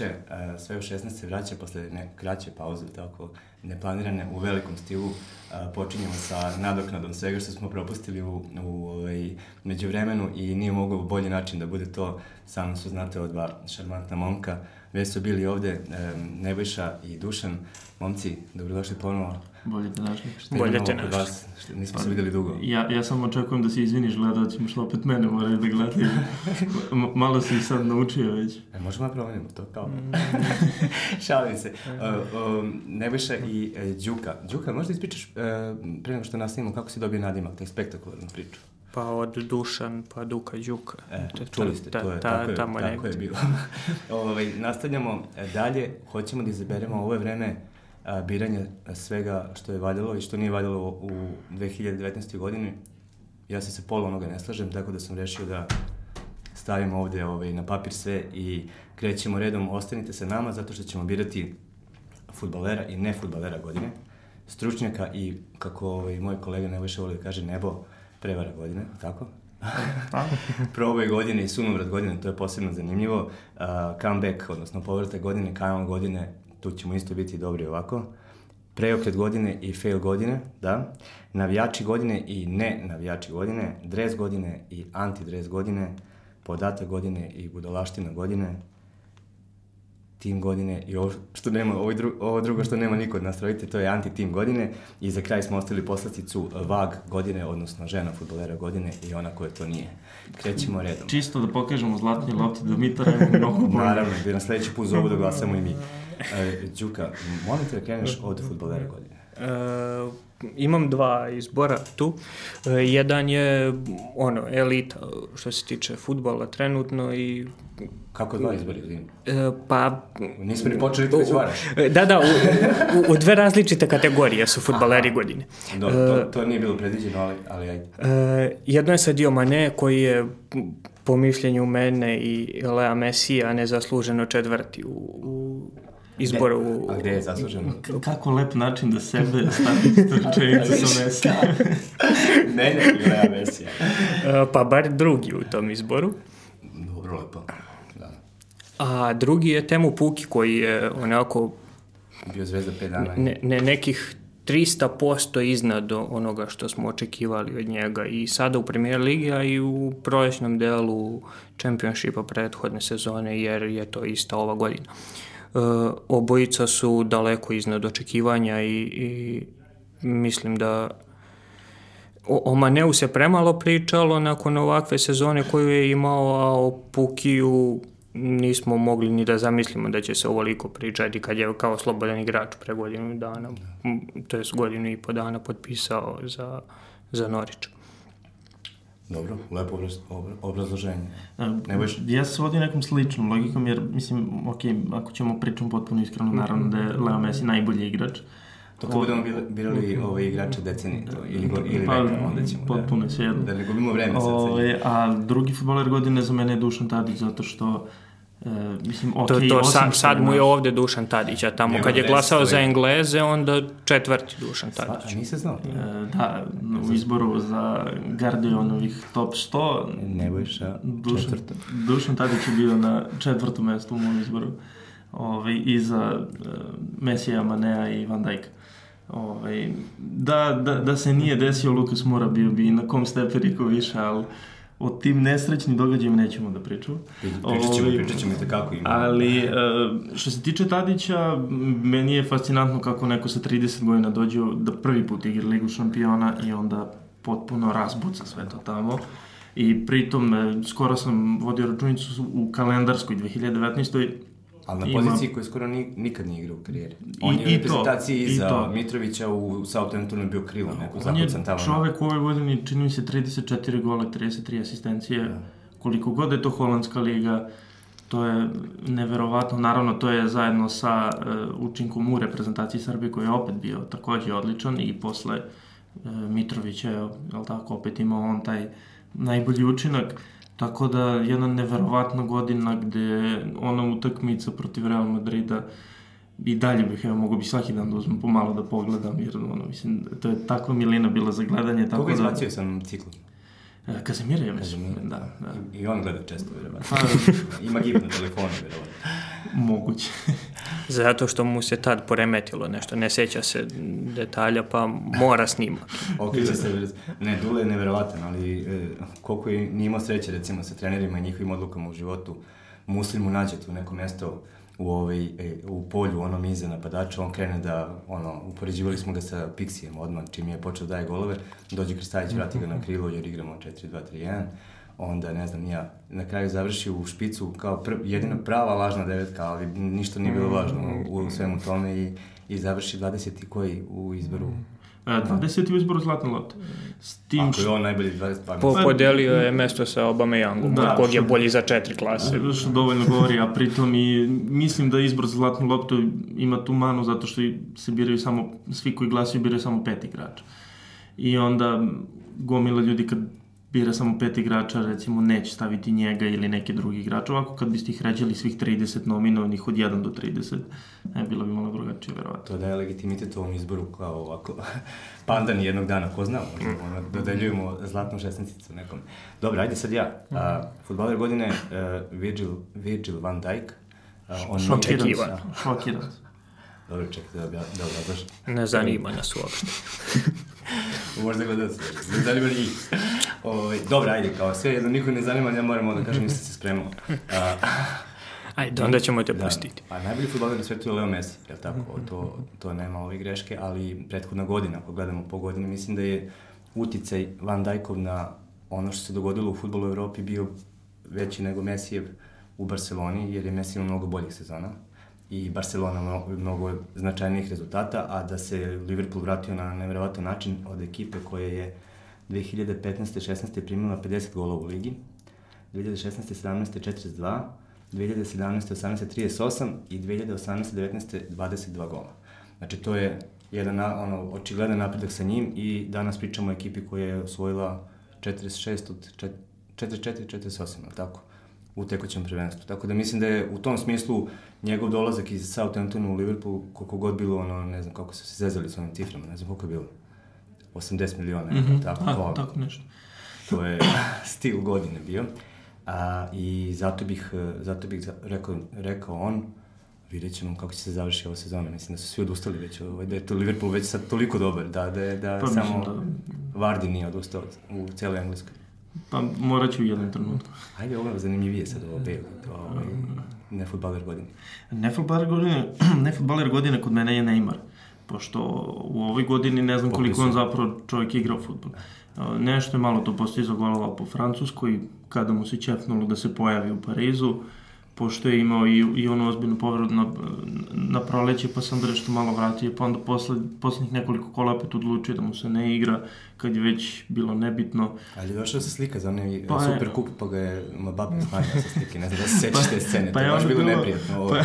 reče, e, sve u 16 se vraća posle ne, kraće pauze, tako neplanirane, u velikom stilu. E, počinjemo sa nadoknadom svega što smo propustili u, u ovaj, međuvremenu i nije mogao bolji način da bude to. Samo su, znate, od dva šarmantna momka. Već su bili ovde e, Nebojša i Dušan. Momci, dobrodošli ponovo. Bolje te našli. Bolje te našli. Vas, nismo se videli dugo. Ja, ja samo očekujem da se izviniš gledalcima što opet mene moraju da gledaju. Malo si sad naučio već. E, možemo da promenimo to kao. Šalim se. Uh, um, Nebojša i uh, Đuka. Đuka, možda ispričaš uh, pre nego što nastavimo kako si dobio nadimak, taj spektakularnu priču? Pa od Dušan, pa Duka, Đuka. E, čuli ste, to je, ta, tako, je, tamo tako je bilo. ovaj, nastavljamo dalje, hoćemo da izaberemo ovo vreme a, biranja svega što je valjalo i što nije valjalo u 2019. godini. Ja se sa pola onoga ne slažem, tako da sam rešio da stavimo ovde ovaj, na papir sve i krećemo redom. Ostanite sa nama zato što ćemo birati futbalera i ne futbalera godine, stručnjaka i, kako ovaj, moj kolega Nebojša voli da kaže, nebo prevara godine, tako? Proboj godine i sunovrat godine, to je posebno zanimljivo. Uh, comeback, odnosno povrata godine, kanal godine, tu ćemo isto biti dobri ovako. Preokret godine i fail godine, da. Navijači godine i ne navijači godine, dres godine i anti-dres godine, podatak godine i budalaština godine, tim godine i ovo što nema, ovo, dru, ovo drugo što nema niko od nas rodite, to je anti-tim godine i za kraj smo ostavili poslasticu VAG godine, odnosno žena futbolera godine i ona koja to nije. Krećemo redom. Čisto da pokažemo zlatni lopti da mi to radimo mnogo bolje. Naravno, da na sledeći put za ovo da glasamo i mi. E, Đuka, molim te da kreneš od futbolera godine. E, imam dva izbora tu. E, jedan je ono elita što se tiče futbola trenutno i Kako dva izbora ili? E, pa... Nismo ni počeli ti već varaš. Da, da, u, u, u dve različite kategorije su futbaleri godine. Do, to, to nije bilo predviđeno, ali, ali ajde. E, jedno je Sadio Mane koji je po mišljenju mene i Lea Mesija nezasluženo četvrti u, u izboru. U, A gde je zasluženo? Kako lep način da sebe staviš rečenicu sa Mesija. ne, ne, Lea Mesija. E, pa bar drugi u tom izboru. Dobro, lepo. Da. A drugi je Temu Puki koji je onako Bio zvezda 5 dana. ne, ne nekih 300% iznad onoga što smo očekivali od njega i sada u premier ligi, a i u prolećnom delu čempionšipa prethodne sezone, jer je to ista ova godina. E, obojica su daleko iznad očekivanja i, i mislim da o, o Maneu se premalo pričalo nakon ovakve sezone koju je imao, a o Pukiju nismo mogli ni da zamislimo da će se ovoliko pričati kad je kao slobodan igrač pre godinu dana, to je godinu i po dana potpisao za, za Norić. Dobro, lepo obraz, obrazloženje. Ne. Ja se vodim nekom sličnom logikom, jer mislim, ok, ako ćemo pričam potpuno iskreno, naravno da je Leo Messi najbolji igrač, To kad budemo birali ove igrače decenije to, ili, ili pa, veka, onda ćemo potpuno da, da ne gubimo vreme. Ove, a drugi futboler godine za mene je Dušan Tadić, zato što E, mislim, okay, to, to sad, sad mu je ovde Dušan Tadić, a tamo kad je glasao za Engleze, onda četvrti Dušan Tadić. A nisi znao? E, da, u izboru za Guardianovih top 100 Nebojša Dušan, četvrta. Dušan Tadić je bio na četvrtom mestu u mom izboru. Ove, iza uh, Mesija, Manea i Van Dijk. Ove, da, da, da se nije desio Lukas Mora bio bi na kom stepeniku više, ali o tim nesrećnim događajima nećemo da pričamo. Pričat ćemo, pričat ćemo i tekako ima. Ali, e, što se tiče Tadića, meni je fascinantno kako neko sa 30 godina dođe da prvi put igra Ligu šampiona i onda potpuno razbuca sve to tamo. I pritom, e, skoro sam vodio računicu u kalendarskoj 2019. Ali na poziciji koju skoro ni, nikad nije igrao u karijeri. On I, je u reprezentaciji za to. Mitrovića u Southamptonu bio krilo, neku zakucan tamo. On je čovek u ovoj godini, čini mi se, 34 gole, 33 asistencije. Ja. Koliko god je to holandska liga, to je neverovatno. Naravno, to je zajedno sa uh, učinkom u reprezentaciji Srbije, koji je opet bio takođe odličan i posle uh, Mitrovića, je li tako, opet imao on taj najbolji učinak. Uh, Tako da, jedna neverovatna godina gde ona utakmica protiv Real Madrida i dalje bih, evo, mogu bi svaki dan da uzmem pomalo da pogledam, jer, ono, mislim, to je takva milina bila za gledanje. Tako Koga da... izbacio sam ciklu? Kazimir je mislim, da, da. I, on gleda često, vjerovatno. Pa, Ima gib na telefonu, vjerovatno. Moguće. Zato što mu se tad poremetilo nešto, ne sjeća se detalja, pa mora snimati. Okreće se, ne, Dule je nevjerovatan, ali e, koliko je nije imao sreće, recimo, sa trenerima i njihovim odlukama u životu, Muslim mu nađe tu neko mjesto u, ovaj, e, u polju onom iza napadača, on krene da, ono, upoređivali smo ga sa Pixijem odmah, čim je počeo da daje golove, dođe Kristajić, vrati ga na krilo jer igramo 4-2-3-1, onda, ne znam, ja na kraju završi u špicu kao pr jedina prava lažna devetka, ali ništa nije bilo važno u, u svemu tome i, i završi 20. koji u izboru 20. u izboru Zlatne lote. S tim Ako je on najbolji 22. Po, podelio je mesto sa Obama Youngom, da, kog je bolji za četiri klase. Što dovoljno govori, a pritom i mislim da izbor za Zlatnu loptu ima tu manu zato što se biraju samo, svi koji glasaju biraju samo pet igrača. I onda gomila ljudi kad bira samo pet igrača, recimo neće staviti njega ili neki drugi igrač. Ovako kad biste ih ređali svih 30 nominovanih od 1 do 30, ne, bilo bi malo drugačije, verovatno. To daje legitimitet ovom izboru kao ovako pandan jednog dana, ko zna, možda mm. ono, dodeljujemo zlatnu šestnicu nekom. Dobro, ajde sad ja. A, futbaler godine uh, Virgil, Virgil van Dijk. Uh, on Šokiran. Šokiran. Dobro, čekajte da, da obrazlaš. Ne zanima nas uopšte. Možda gledati sve. Ne zanima njih. Ovaj, dobro, ajde, kao sve jedno, niko ne zanima, ja moram da kažem, nisam se spremao. ajde, onda ćemo te da, pustiti. Pa najbolji futbaler na svetu je Leo Messi, jel tako? Mhm. To, to nema ove greške, ali prethodna godina, ako gledamo po godini, mislim da je uticaj Van Dijkov na ono što se dogodilo u futbolu u Evropi bio veći nego Messijev u Barceloni, jer je Messi imao mnogo boljih sezona i Barcelona mnogo, mnogo značajnijih rezultata, a da se Liverpool vratio na nevjerovatan način od ekipe koje je 2015-16 primila 50 golova u ligi, 2016-17 42, 2017-18 38 i 2018-19 22 gola. Znači to je jedan ono, očigledan napredak sa njim i danas pričamo o ekipi koja je osvojila 46 od 44-48, tako? U tekućem prvenstvu. Tako da mislim da je u tom smislu njegov dolazak iz Southamptona u Liverpool, koliko god bilo, ono, ne znam kako su se zezali s ovim ciframa, ne znam koliko je bilo. 80 miliona, mm -hmm. tako, A, to, tako nešto. To je stil godine bio. A, I zato bih, zato bih rekao, rekao on, vidjet ćemo kako će se završi ova sezona. Mislim da su svi odustali već, ovaj, da je to Liverpool već sad toliko dobar, da, da, da pa, samo da... Vardy nije odustao u cijeloj Engleskoj. Pa morat ću u jednom trenutku. Ajde, ovo je zanimljivije sad ovo Bale, ovaj, ne futbaler godine. Ne futbaler godine, ne futbaler godine kod mene je Neymar. Pošto u ovoj godini ne znam koliko on zapravo čovjek igra u futbol. Nešto je malo to postizao golova po Francuskoj, kada mu se čepnulo da se pojavi u Parizu. Pošto je imao i, i ono ozbiljnu povredu na, na proleće, pa sam da nešto malo vratio, pa onda posle, poslednjih nekoliko kola opet odlučio da mu se ne igra, kad je već bilo nebitno. Ali je došao sa slika za onaj pa super kup, pa ga je Mbappe smanjio sa slike, ne znam da se sećaš pa, te scene, pa to je baš bilo, bilo neprijatno. Pa,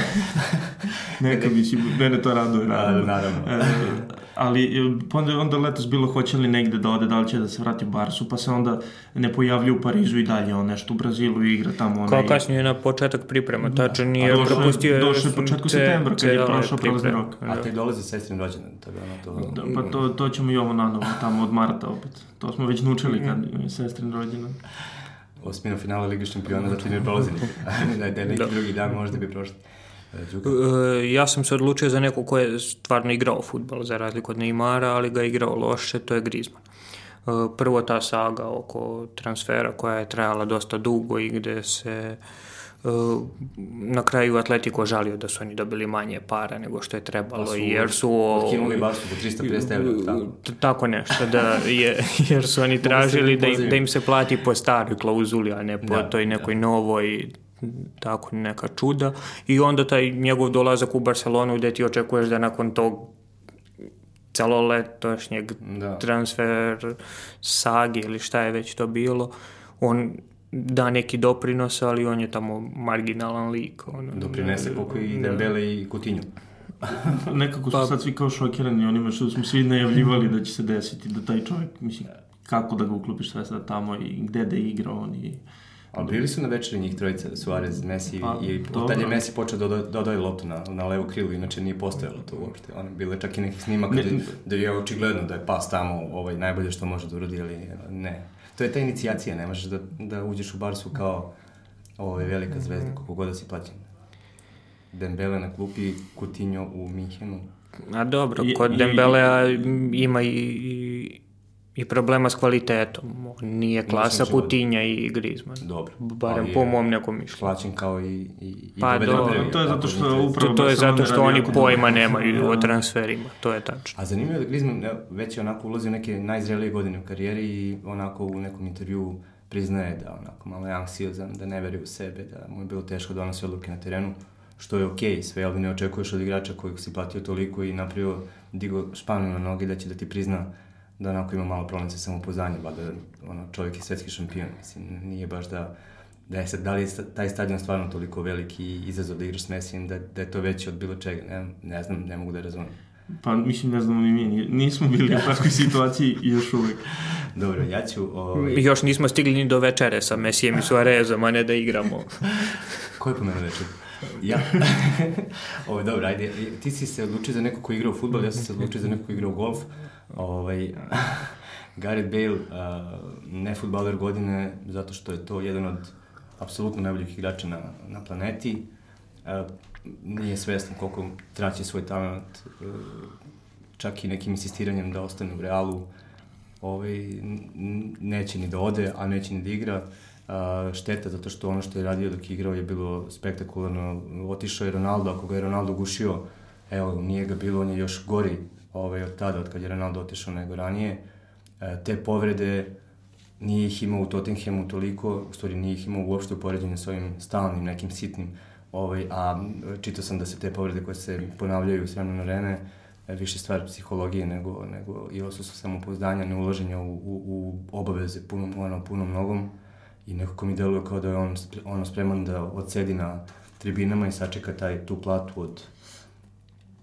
neka bi si, mene to raduje, da, naravno. naravno. E, ali e, onda, onda letos bilo hoće li negde da ode, da li će da se vrati u Barsu, pa se onda ne pojavlja u Parizu i dalje, on nešto u Brazilu igra tamo. Kao kasnije na početak priprema, da. tačno nije došle, propustio... Došle je početku te, septembra, kad je prošao prelazni rok. A te dolazi sestrin rođendan, to je ono to... Da, pa to, to ćemo i ovo nanovo, tamo od marta opet. To smo već naučili kad je sestrin rođendan. Osmina finala Ligi šampiona, znači ne prolazi da je neki da. drugi dan možda bi prošli. E, ja sam se odlučio za neko ko je stvarno igrao futbol, za razliku od Neymara, ali ga igrao loše, to je Griezmann. E, prvo ta saga oko transfera koja je trajala dosta dugo i gde se e, na kraju Atletico žalio da su oni dobili manje para nego što je trebalo su, jer su otkinuli Barsu po 350 evra tako. tako nešto da je, jer su oni tražili da im, da im se plati po staroj klauzuli a ne po da, toj nekoj da. novoj tako neka čuda i onda taj njegov dolazak u Barcelonu gde ti očekuješ da nakon tog celoletošnjeg da. transfer sagi ili šta je već to bilo on da neki doprinos, ali on je tamo marginalan lik. On, Doprinese koliko i da. Dembele i Coutinho. Nekako su pa, sad svi kao šokirani onima što smo svi najavljivali da će se desiti, da taj čovjek, mislim, kako da ga uklopiš sve sad tamo i gde da igra on i Ali bili su na večeri njih trojica, Suarez, Messi pa, i tad je Messi počeo da dodaje lotu na, na levu krilu, inače nije postojalo to uopšte. Ono, bilo je čak i neki snimaka da, da je očigledno da je pas tamo ovaj, najbolje što može da uradi, ali ne. To je ta inicijacija, ne možeš da, da uđeš u Barsu kao ovaj, velika zvezda, koliko god da si plaćen. Dembele na klupi, Coutinho u Minhenu. A dobro, kod Dembelea ima i, i i problema s kvalitetom. Nije klasa Putinja i Griezmann. Dobro. Barem po mom nekom mišljenju. Plaćen kao i, i, pa, do, to je zato što je upravo to, to je zato što oni pojma nemaju o transferima, to je tačno. A zanimljivo je da Griezmann već je onako ulazi u neke najzrelije godine u karijeri i onako u nekom intervju priznaje da onako malo je anksiozan, da ne veri u sebe, da mu je bilo teško da donosi odluke na terenu, što je okej okay, sve, ali ne očekuješ od igrača kojeg si platio toliko i napravio digo španu na noge da će da ti prizna da onako ima malo problem sa samopoznanjem, da ono, čovjek je svetski šampion, mislim, nije baš da, da je, da li je taj stadion stvarno toliko veliki izazov da igraš s Messijem, da, da je to veće od bilo čega, ne, ne znam, ne mogu da razumem. Pa mislim, ne znamo ni mi, nismo bili u takvoj situaciji još uvek. Dobro, ja ću... Ovaj... Još nismo stigli ni do večere sa Messijem i Suarezom, a ne da igramo. Ko je pomenuo večer? Ja. Ovo, dobro, ajde, ti si se odlučio za neko ko igra u futbol, ja sam se odlučio za neko ko igra u golf. Ovaj, Gareth Bale, uh, ne futbaler godine, zato što je to jedan od apsolutno najboljih igrača na, na planeti. Uh, nije svestan koliko traće svoj talent, uh, čak i nekim insistiranjem da ostane u realu. Ovaj, neće ni da ode, a neće ni da igra. Uh, šteta zato što ono što je radio dok je igrao je bilo spektakularno. Otišao je Ronaldo, ako ga je Ronaldo gušio, evo, nije ga bilo, on je još gori ovaj, od tada, od kad je Ronaldo otišao nego ranije. E, te povrede nije ih imao u Tottenhamu toliko, u stvari nije ih imao uopšte u poređenju s ovim stalnim nekim sitnim, ovaj, a čitao sam da se te povrede koje se ponavljaju s vremena na vreme, e, više stvar psihologije nego, nego i osustvo samopouzdanja, neulaženja u, u, u obaveze punom, ono, punom nogom i nekako mi deluje kao da je on ono spreman da odsedi na tribinama i sačeka taj, tu platu od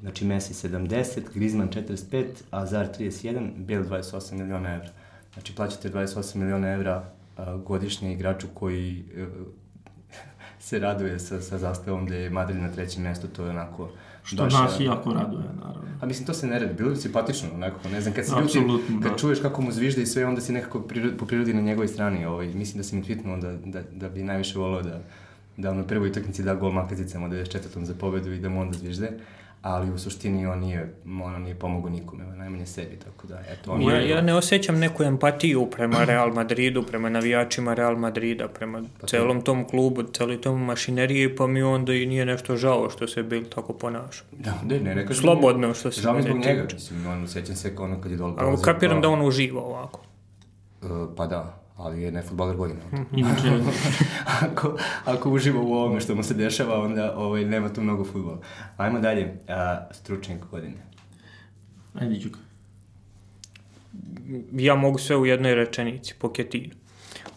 Znači Messi 70, Griezmann 45, Azar 31, Bale 28 miliona evra. Znači plaćate 28 miliona evra godišnje igraču koji uh, se raduje sa, sa zastavom da je Madrid na trećem mestu, to je onako... Što baš, nas jako raduje, naravno. A mislim, to se ne radi, bilo bi simpatično, onako, ne znam, kad, se ljudi, kad da. čuješ kako mu zvižda i sve, onda si nekako prirod, po prirodi na njegovoj strani, ovaj, mislim da si mi tweetnuo da, da, da bi najviše volao da, da na prvoj utakmici da gol Makazicama 94. za pobedu i da mu onda zvižde ali u suštini on nije, ono nije pomogao nikome, najmanje sebi, tako da, eto, on ja, je... ja ne osjećam neku empatiju prema Real Madridu, prema navijačima Real Madrida, prema pa celom tom klubu, celoj tom mašineriji, pa mi onda i nije nešto žao što se bil tako ponaša. Da, ne, ne, ne. Slobodno što se... Žao mi zbog njega, mislim, on, osjećam se ono kad je dole... Ali kapiram da on uživa ovako. Uh, pa da, ali je ne futbaler godina. Inače... ako, ako uživa u ovome što mu se dešava, onda ovaj, nema tu mnogo futbola. Ajmo dalje, a, stručnjak godine. Ajde, Đuka. Ja mogu sve u jednoj rečenici, Poketino.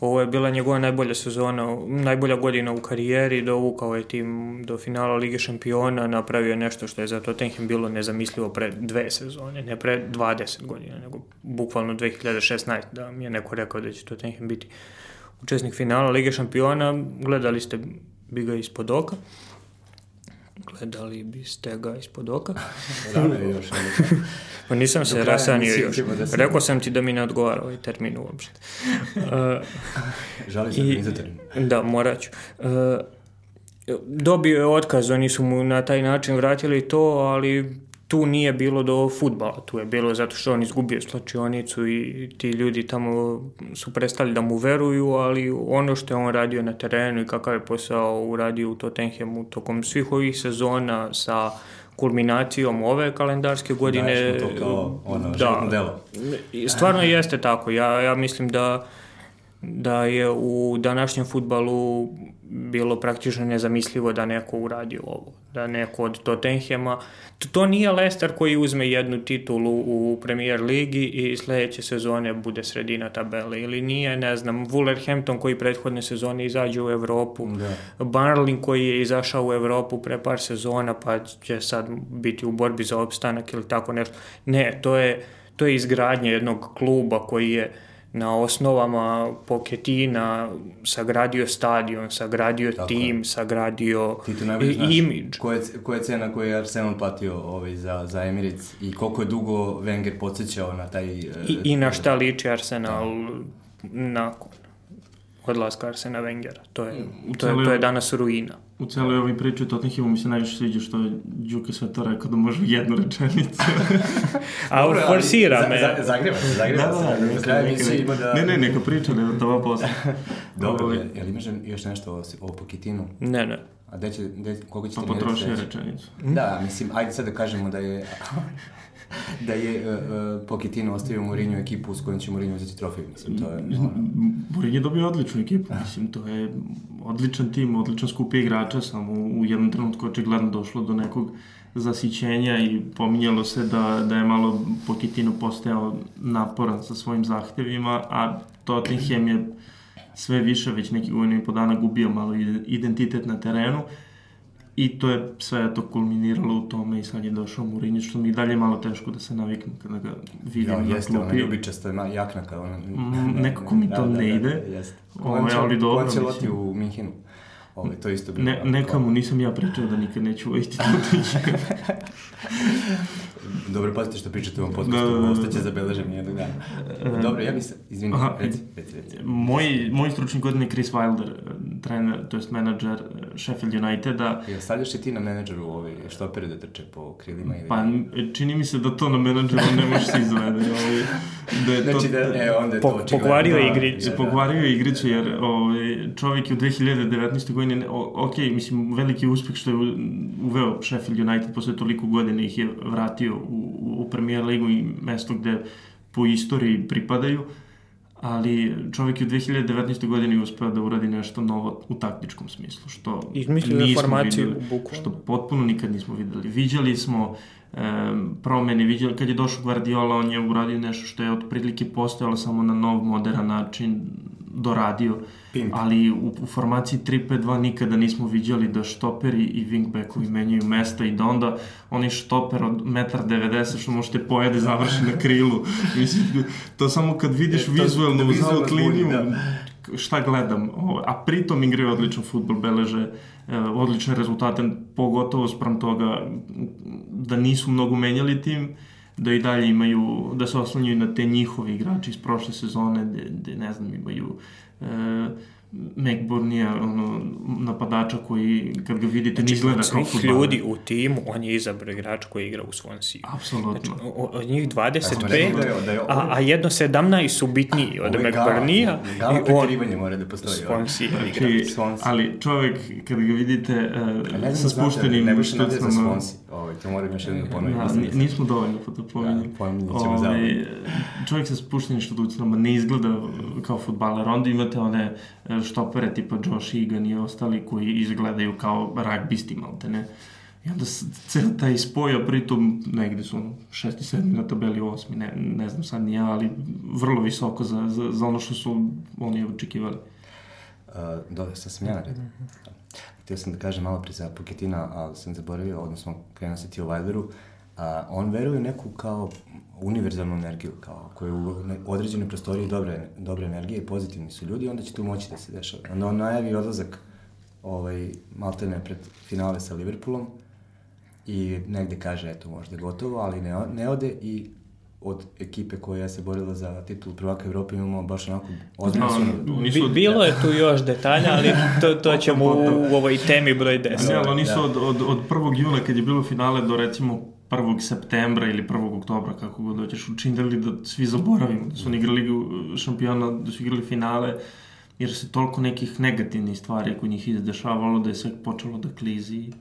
Ovo je bila njegova najbolja sezona, najbolja godina u karijeri, dovukao je tim do finala Lige šampiona, napravio nešto što je za Tottenham bilo nezamislivo pre dve sezone, ne pre 20 godina, nego bukvalno 2016, da mi je neko rekao da će Tottenham biti učesnik finala Lige šampiona, gledali ste bi ga ispod oka. Gledali biste ga ispod oka. Rano je još. Pa nisam se rasanio još. Da. Rekao sam ti da mi ne odgovara ovaj termin uopšte. Uh, Žali se i, za termin. Da, morat ću. Uh, dobio je otkaz, oni su mu na taj način vratili to, ali tu nije bilo do futbala, tu je bilo zato što on izgubio slačionicu i ti ljudi tamo su prestali da mu veruju, ali ono što je on radio na terenu i kakav je posao uradio u Tottenhamu tokom svih ovih sezona sa kulminacijom ove kalendarske godine. Mu to kao ono, da, delo. Stvarno jeste tako. Ja, ja mislim da da je u današnjem futbalu bilo praktično nezamislivo da neko uradi ovo, da neko od Tottenhema, to, to nije Leicester koji uzme jednu titulu u Premier Ligi i sledeće sezone bude sredina tabele, ili nije, ne znam, Wolverhampton koji prethodne sezone izađe u Evropu, da. Barling koji je izašao u Evropu pre par sezona pa će sad biti u borbi za opstanak ili tako nešto. Ne, to je, to je izgradnja jednog kluba koji je na osnovama Poketina sagradio stadion, sagradio Tako tim, je. sagradio i, imidž. Koja je, je cena koju je Arsenal platio ovaj, za, za Emirates i koliko je dugo Wenger podsjećao na taj... I, i na šta liči Arsenal da. nakon odlaska Arsena Wengera. To je, to je, to je danas ruina. U celoj ovoj priči Tottenhamu mi se najviše sviđa što je Đuka sve to rekao da može jednu rečenicu. A Dobro, forsira me. Za, zagreba se, zagreba da, se. Da, da, kraju emisije ima da... Ne, ne, neka priča, ne, da vam posle. Dobro, ovaj- je, jel imaš još nešto o, o Pokitinu? Ne, ne. A gde će, gde, koliko ćete pa potrošio rečenicu. Da, mislim, ajde sad da kažemo da je da je uh, uh, Pochettino ostavio Mourinho ekipu s kojom će Mourinho uzeti trofej, mislim, to je... Mourinho je dobio odličnu ekipu, mislim, to je odličan tim, odličan skup igrača, samo u jednom trenutku očigledno došlo do nekog zasićenja i pominjalo se da, da je malo Pochettino postao naporan sa svojim zahtevima, a Tottenham je sve više, već neki godinu i po dana gubio malo identitet na terenu. Uh, I to je sve to kulminiralo u tome i sad je došao Mourinho, što mi i dalje malo teško da se naviknem kada ga vidim ja, na jeste, klupi. Ona ljubičasta jakna kao ona... Mm, nekako mi to da, da, ne da, ide. Da, jeste. Ovo, ali dobro. Ko će loti u Minhinu? Ovo, to isto bilo. Ne, nekamu nisam ja pričao da nikad neću vojiti Tutića. Dobro, pazite što pričate u ovom podcastu, da, da, da, ostaće zabeležen jednog dana. E, Dobro, ja bih se, izvini, Aha, reci, reci, reci. Moj, moj stručni godin je Chris Wilder, trener, to jest menadžer Sheffield Uniteda. Jel stavljaš i ti na menadžeru ovi štopere da trče po krilima? Ili... Pa, čini mi se da to na menadžeru ne može se izvede. Ovaj, da je znači, to, da, e, onda je to po, Pokvario da, igricu. Da, pokvario igricu, jer ovaj, čovjek je u 2019. godini, ok, mislim, veliki uspeh što je uveo Sheffield United posle toliko godine ih je vratio u, u Premier Ligu i mesto gde po istoriji pripadaju, ali čovjek je u 2019. godini uspeo da uradi nešto novo u taktičkom smislu, što Izmislio nismo formaciju, videli, bukvalno. što potpuno nikad nismo videli. Viđali smo e, promene, viđali, kad je došao Guardiola, on je uradio nešto što je otprilike postojalo samo na nov, modern način, doradio. Pimp. Ali u, u formaciji 3-5-2 nikada nismo viđali da štoperi i wingbackovi menjaju mesta i da onda oni štoper od 1,90 što možete pojede završi na krilu. Mislim, to samo kad vidiš e, vizualno uz out liniju, da. šta gledam. A pritom igraju odličan futbol, beleže e, odlične rezultate, pogotovo sprem toga da nisu mnogo menjali tim, da i dalje imaju, da se oslanjaju na te njihovi igrači iz prošle sezone, gde, ne znam, imaju e, McBurnija, ono, napadača koji, kad ga vidite, znači, ne izgleda kao futbaler. ljudi u timu, on je izabrao igrača koji igra u Swansea. Apsolutno. Znači, od njih 25, da je, da je a, a jedno 17 su bitniji od McBurnija. Gala preterivanje mora da postoji. Swansea igra. Znači, ali čovek, kad ga vidite uh, sa spuštenim ne baš nade za Swansea. Ovaj, to moram još jednom ponoviti. Ja, nismo dovoljno da pominjamo. Da, pominjamo ćemo ovaj, Čovjek sa spuštenim študucama ne izgleda kao futbaler. Onda imate one štopere tipa Josh Egan i ostali koji izgledaju kao ragbisti malte ne. I onda ceo taj spoj, pritom negde su šesti, sedmi na tabeli, osmi, ne, ne znam sad ni ja, ali vrlo visoko za, za, za ono što su oni očekivali. Uh, dobro, sad sam ja na redu. Htio sam da kažem malo pre za Poketina, ali sam zaboravio, odnosno krenuo se ti o Wilderu. Uh, on veruje neku kao univerzalnu energiju, kao koja u određenoj prostoriji dobre, dobre energije pozitivni su ljudi, onda će tu moći da se dešava. Onda on najavi odlazak ovaj, maltene pred finale sa Liverpoolom i negde kaže, eto, možda je gotovo, ali ne, ne ode i od ekipe koja se borila za titul prvaka Evrope imamo baš onako odnosno... No, Bi, bilo je tu još detalja, ali to, to ćemo u, u ovoj temi broj 10. Ne, ali oni su da. od, od, od 1. juna kad je bilo finale do recimo 1. septembra ili 1. oktobra, kako god doćeš, učinili da svi zaboravimo, da su oni igrali šampiona, da su igrali finale, jer se toliko nekih negativnih stvari kod njih izdešavalo da je sve počelo da klizi.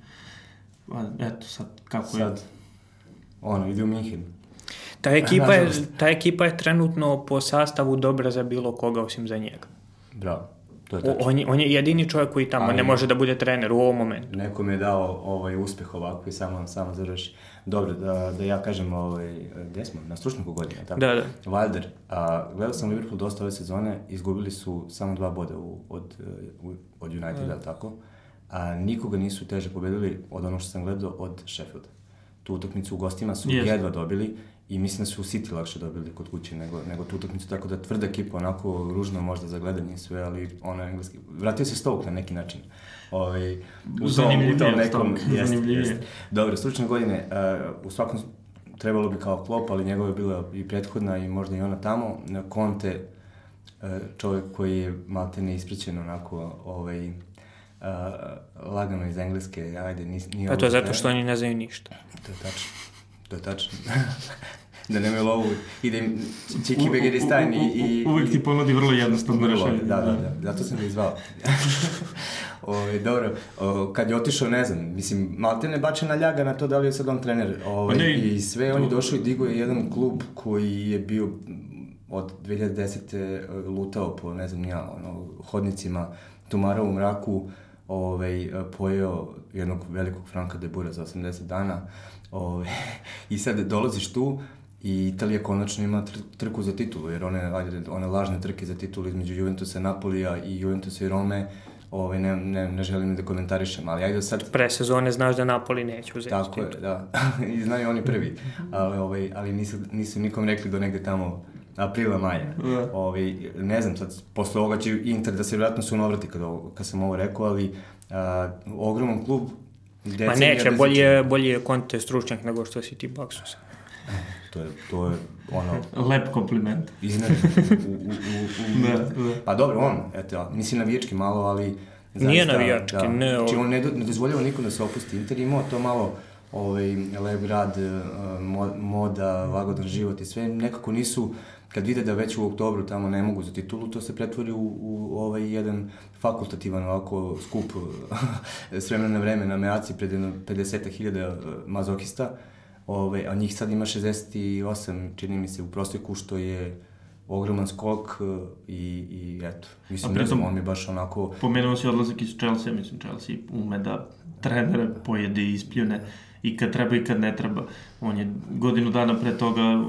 A, eto, sad, kako sad, je... Ono, ide u Minhen. Ta ekipa, je, ta ekipa je trenutno po sastavu dobra za bilo koga osim za njega. Bravo. To je on, je, on je jedini čovjek koji tamo Ali, ne može da bude trener u ovom momentu. Neko mi je dao ovaj uspeh ovako i samo, samo završi. Dobro, da, da ja kažem, ovaj, gde smo? Na stručniku godine, tako? Da, da. Wilder, a, gledao sam Liverpool dosta ove sezone, izgubili su samo dva boda u, od, u, od Uniteda, da. tako? A nikoga nisu teže pobedili od ono što sam gledao od Sheffielda. Tu utakmicu u gostima su yes. jedva dobili i mislim da su u City lakše dobili kod kuće nego, nego tu utakmicu, tako da tvrda ekipa, onako ružno možda za gledanje sve, ali ono engleski, vratio se Stoke na neki način. Ovaj, u tom, u tom nekom, jest, jest. Dobro, stručne godine, uh, u svakom trebalo bi kao klop, ali njegova je bila i prethodna i možda i ona tamo. Conte, uh, čovjek koji je malte ne ispričan onako, ovaj, uh, lagano iz engleske, ajde, nis, nije... A to je zato što oni ne znaju ništa. To je tačno. To je tačno. da nemaju lovu i da im Čiki Begeri stajni i... Uvijek ti ponudi vrlo jednostavno rešenje. Da, da, da, zato sam ga izvao. o, ovaj, dobro, o, kad je otišao, ne znam, mislim, malte ne bačena ljaga na to da li je sad on trener. O, ovaj, pa ne, I sve, to... on je došao i digo je jedan klub koji je bio od 2010. lutao po, ne znam ja, ono, hodnicima, tumarao u mraku, ovaj, pojeo jednog velikog Franka de Bura za 80 dana. Ovaj, I sad dolaziš tu i Italija konačno ima tr trku za titulu, jer one, ajde, one lažne trke za titulu između Juventusa, Napolija i Juventusa i Rome, ovaj, ne, ne, ne želim da komentarišem, ali ajde sad... Pre sezone znaš da Napoli neće uzeti Tako je, da. I znaju oni prvi. Ali, ovaj, ali nisu, nisu nikom rekli do negde tamo aprila, maja. Yeah. Da. Ovaj, ne znam, sad, posle ovoga će Inter da se vjerojatno su navrati kad, ovo, kad sam ovo rekao, ali a, ogroman klub, Ma neće, bolje, bolje Conte stručnjak nego što si ti Baksus. To je, to je ono... Lep kompliment. Iznad. U, u, u, u, da, da. Pa dobro, on, eto, mislim navijački malo, ali... Zaista, Nije navijački, da, ne. Znači, on ne, ne dozvoljava nikom da se opusti. Inter imao to malo ovaj, lep grad, eh, moda, lagodan život i sve, nekako nisu, kad vide da već u oktobru tamo ne mogu za titulu, to se pretvori u, u ovaj jedan fakultativan ovako skup s vremena na vreme na meaci pred 50.000 eh, mazokista, Ove, a njih sad ima 68, čini mi se, u proseku, što je ogroman skok e, i, i eto, mislim, da on mi baš onako... Pomenuo si odlazak iz Chelsea, mislim, Chelsea ume da trenere pojede i ispljune i kad treba i kad ne treba. On je godinu dana pre toga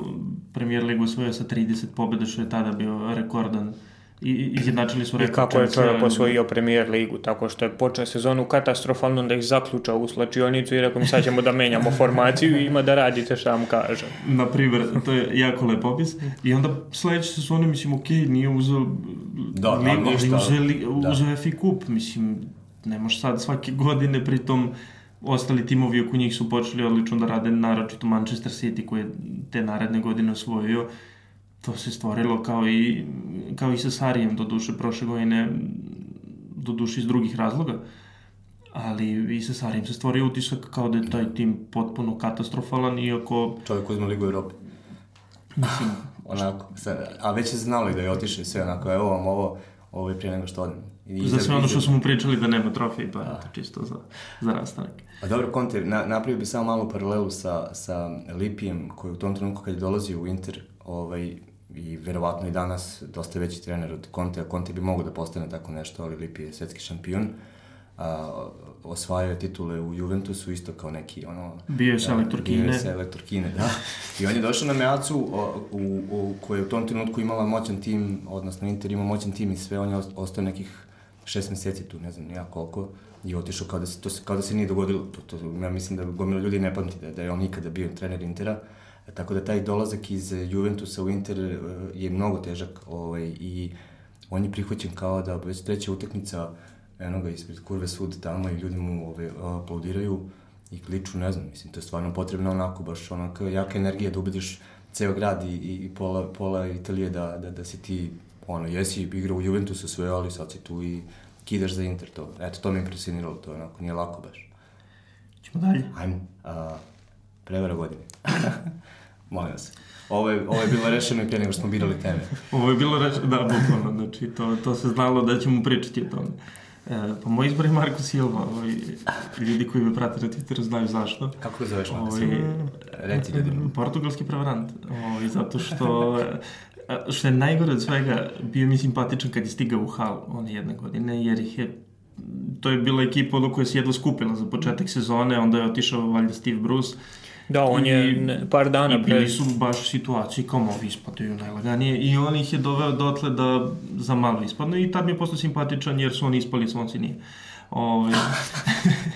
premier ligu osvojio sa 30 pobjeda, što je tada bio rekordan uh, i izjednačili su rekord. I kako je čovjek osvojio premijer ligu, tako što je počeo sezonu katastrofalno da ih zaključao u slačionicu i rekao mi sad ćemo da menjamo formaciju i ima da radite šta vam kažem. Na primjer, to je jako lep opis. I onda sledeće sezone, mislim, ok, nije uzeo da, ligu, ali uzeo, li, da. uzeo FI kup, mislim, ne može sad svake godine, pritom ostali timovi oko njih su počeli odlično da rade, naročito Manchester City koji je te naredne godine osvojio to se stvorilo kao i, kao i sa Sarijem, do duše prošle godine, do duše iz drugih razloga, ali i sa Sarijem se stvorio utisak kao da je taj tim potpuno katastrofalan, iako... Čovjek uzme Ligu Europe. Mislim, onako, a već je znalo i da je otišao i sve onako, evo vam ovo, ovo je prije nego što odem. I za sve ono što smo pričali da nema trofej, pa je to čisto za, za rastanak. A dobro, Conte, na, napravio bi samo malu paralelu sa, sa Lipijem, koji u tom trenutku kad je dolazio u Inter, ovaj, i verovatno i danas dosta veći trener od Conte, a Conte bi mogao da postane tako nešto, ali Lipi je svetski šampion. A, osvajao titule u Juventusu isto kao neki ono... Bio je sa Elektrokine. Bio je sa Elektrokine, da. I on je došao na Meacu u, u, u, koja je u tom trenutku imala moćan tim, odnosno Inter ima moćan tim i sve, on je ostao nekih šest meseci tu, ne znam nija koliko, i otišao kao da se, to, kao da se nije dogodilo. To, to, ja mislim da gomila ljudi ne pamti da, da je on nikada bio trener Intera. Uh, Tako da taj dolazak iz Juventusa u Inter e, je mnogo težak ovaj, i on je prihvaćen kao da već treća utakmica eno ga ispred kurve sud tamo i ljudi mu ovaj, aplaudiraju i kliču, ne znam, mislim, to je stvarno potrebno onako, baš onako jaka energija da ubediš ceo grad i, i pola, pola Italije da, da, da si ti, ono, jesi igrao u Juventusu sve, ali sad si tu i kidaš za Inter to. Eto, to me impresioniralo, to onako, nije lako baš. Ćemo dalje. Ajmo. A, prevara godine. Molim vas. Ovo je, ovo je bilo rešeno i prije nego što smo birali teme. ovo je bilo rešeno, da, bukvalno, znači to, to se znalo da ćemo pričati o tome. E, pa moj izbor je Marko Silva, ovaj, ljudi koji me prate na Twitteru znaju zašto. Kako ga zoveš Marko ovaj, Silva? Reci ljudima. Portugalski prevarant, ovaj, zato što što je najgore od svega, bio mi simpatičan kad je stigao u Hal one jedne godine, jer ih je to je bila ekipa ono koja se jedva skupila za početak sezone, onda je otišao valjda Steve Bruce Da, on I, je ne, par dana pre... I bili su baš u situaciji kao movi ispadaju najlaganije i on ih je doveo dotle da za malo ispadnu i tad mi je postao simpatičan jer su oni ispali svonci nije. Ove...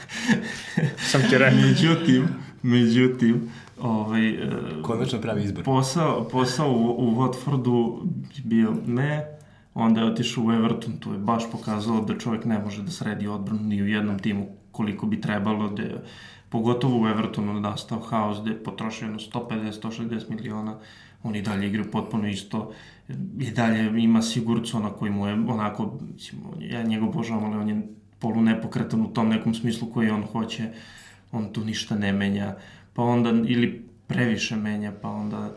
Sam ti rekao. međutim, međutim, Ovaj, e, Konačno pravi izbor. Posao, posao u, u Watfordu bio me, onda je otišao u Everton, tu je baš pokazalo da čovjek ne može da sredi odbranu ni u jednom timu koliko bi trebalo, da je, pogotovo u Evertonu nastao haos, da je potrošio 150-160 miliona, on i dalje igra potpuno isto, i dalje ima Sigurcona koji mu je onako, mislim, ja njega obožavam, ali on je polu nepokretan u tom nekom smislu koji on hoće, on tu ništa ne menja, pa onda ili previše menja, pa onda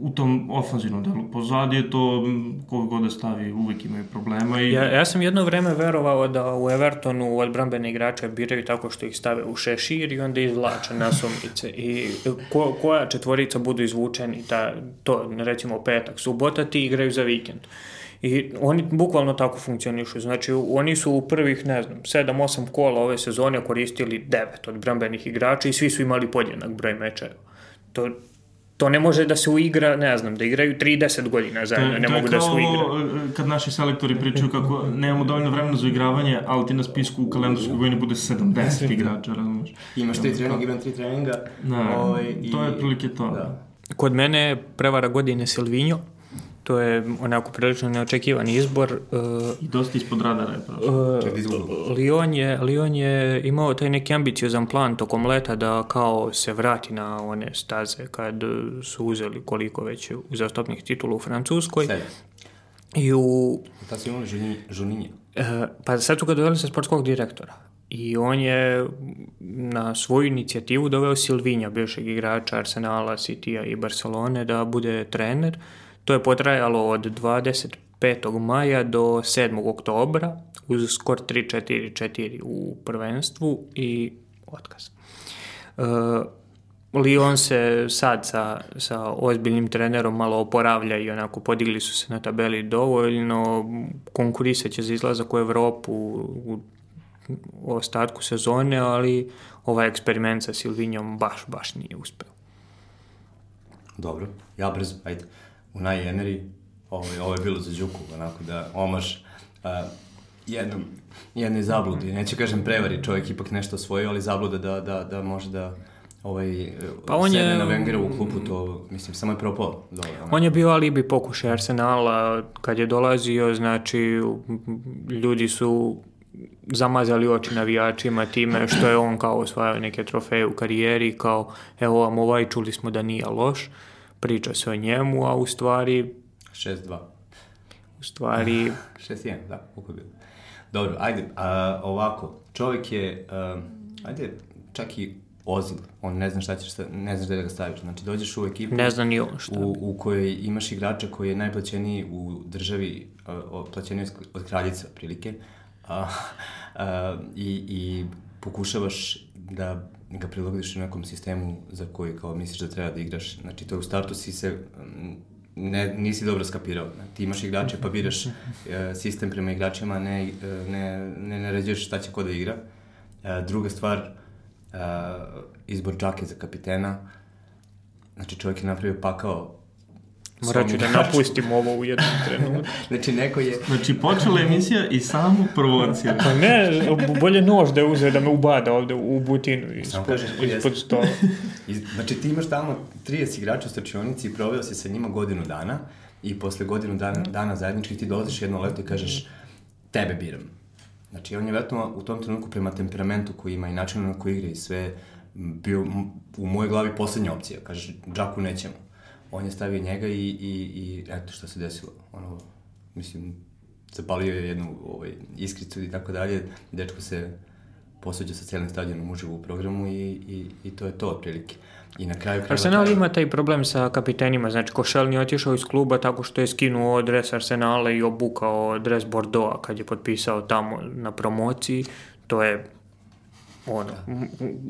u tom ofanzivnom delu. Pozadi je to, koga god da stavi, uvek imaju problema. I... Ja, ja sam jedno vreme verovao da u Evertonu odbrambene igrače biraju tako što ih stave u šešir i onda izvlače nasumnice. I ko, koja četvorica budu izvučeni, ta, to recimo petak, subota, ti igraju za vikend. I oni bukvalno tako funkcionišu. Znači, oni su u prvih, ne znam, 7-8 kola ove sezone koristili 9 odbrambenih igrača i svi su imali podjednak broj mečeva. To, to ne može da se uigra, ne znam, da igraju 30 godina zajedno, to, ne to mogu da se uigra. Kad naši selektori pričaju kako nemamo dovoljno vremena za igravanje, ali ti na spisku u kalendarskoj godini bude 70 igrača, razumiješ? Imaš tri treninga, imam tri treninga. Da, ovaj, to je prilike to. Da. Kod mene prevara godine Silvinjo, to je onako prilično neočekivani izbor. Uh, I dosta ispod radara je prošlo. Uh, Lyon, je, Lyon je imao taj neki ambiciozan plan tokom leta da kao se vrati na one staze kad su uzeli koliko već uzastopnih titula u Francuskoj. Sve. I u... Ta su imali Žuninje. Uh, pa sad su ga doveli sa sportskog direktora. I on je na svoju inicijativu doveo Silvinja, bivšeg igrača Arsenala, Citya i Barcelone, da bude trener. To je potrajalo od 25. maja do 7. oktobra uz skor 3-4-4 u prvenstvu i otkaz. Uh, Lyon se sad sa, sa ozbiljnim trenerom malo oporavlja i onako podigli su se na tabeli dovoljno, konkurisat će za izlazak u Evropu u ostatku sezone, ali ovaj eksperiment sa Silvinjom baš, baš nije uspeo. Dobro, ja brzo, ajde u Najemeri, ovo, ovo je bilo za Đuku, onako da omaš uh, jednom, jednoj zabludi, neću kažem prevari, čovjek ipak nešto osvojio, ali zabluda da, da, da može da ovaj, pa on je, na Wengera u klupu, to, mislim, samo je propao. Dole. On je bio alibi pokušaj Arsenala, kad je dolazio, znači, ljudi su zamazali oči navijačima time što je on kao osvajao neke trofeje u karijeri, kao evo vam ovaj, čuli smo da nije loš priča se o njemu, a u stvari... 6-2. U stvari... 6-1, da, bilo. Dobro, ajde, a, ovako, čovjek je, a, ajde, čak i ozil, on ne zna šta ćeš, ne znaš da ga staviš, znači dođeš u ekipu ne zna ni on šta. U, u kojoj imaš igrača koji je najplaćeniji u državi, a, plaćeniji od kraljica, prilike, a, a, i, i pokušavaš da ga prilagodiš u nekom sistemu za koji kao misliš da treba da igraš. Znači, to u startu si se mm, ne, nisi dobro skapirao. Ti imaš igrače pa biraš e, sistem prema igračima, ne, e, ne, ne naređuješ šta će ko da igra. E, druga stvar, e, izbor džake za kapitena. Znači, čovjek je napravio pakao Morat ću da napustim ovo u jednom trenutku. znači, neko je... Znači, počela emisija i samo provocija. Pa ne, bolje nož da je uzeo da me ubada ovde u butinu ispod, ispod stola. znači, ti imaš tamo 30 igrača u stračionici i proveo si sa njima godinu dana i posle godinu dana, dana zajednički ti dolaziš jedno leto i kažeš tebe biram. Znači, on je vjerojatno u tom trenutku prema temperamentu koji ima i načinu na koji igra i sve bio u mojoj glavi poslednja opcija. Kažeš, džaku nećemo on je stavio njega i, i, i eto šta se desilo. Ono, mislim, zapalio je jednu ovaj, iskricu i tako dalje. Dečko se posuđa sa cijelim stadionom uživo u programu i, i, i to je to otprilike. I na kraju krajeva... Arsenal taj... ima taj problem sa kapitenima, znači Košelni je otišao iz kluba tako što je skinuo dres Arsenala i obukao dres Bordeaux kad je potpisao tamo na promociji, to je ono,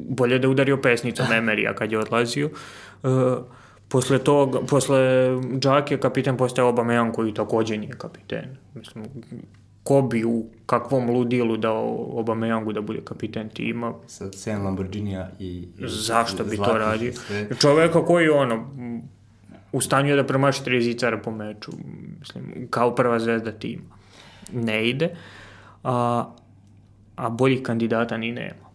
bolje da udario pesnicom Emerija kad je odlazio. Uh, Posle tog, posle Džake kapitan postaje Aubameyang koji takođe nije kapiten. Mislim, ko bi u kakvom ludilu dao Aubameyangu da bude kapiten tima? Sa 7 Lamborghinija i, i Zašto bi to radio? Čoveka koji ono, u stanju je da premaši tri zicara po meču, mislim, kao prva zvezda tima. Ne ide, a, a boljih kandidata ni nema.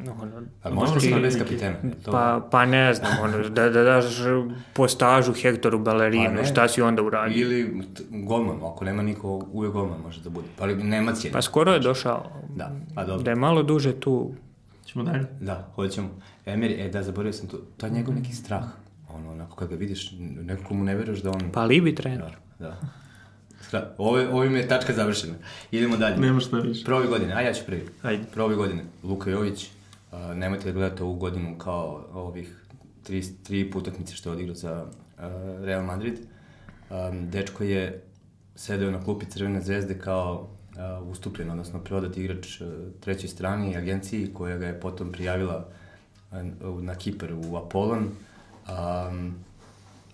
Ono, A može li bez kapitena? Pa, pa ne znam, ono, da, da daš po stažu Hektoru Ballerinu, pa šta si onda uradio? Ili golman, ako nema niko, uvijek golman može da bude. Pa Nemac je. Pa skoro je došao. Da, pa dobro. Da je malo duže tu. Ćemo dalje? Da, hoćemo. Emir, e da, zaboravio sam to, to je njegov neki strah. Ono, onako, kad ga vidiš, nekako mu ne veruješ da on... Pa Libi trener. Da. Ovo, ovim je tačka završena. Idemo dalje. Nema šta više. Prove godine, a ja ću prvi. Ajde. Prove godine, Luka Jović, uh, nemojte da gledate ovu godinu kao ovih tri, tri utakmice što je odigrao za uh, Real Madrid. Um, dečko je sedeo na klupi Crvene zvezde kao uh, ustupljen, odnosno prodat igrač uh, trećoj strani agenciji koja ga je potom prijavila uh, na Kipar u Apollon. Um,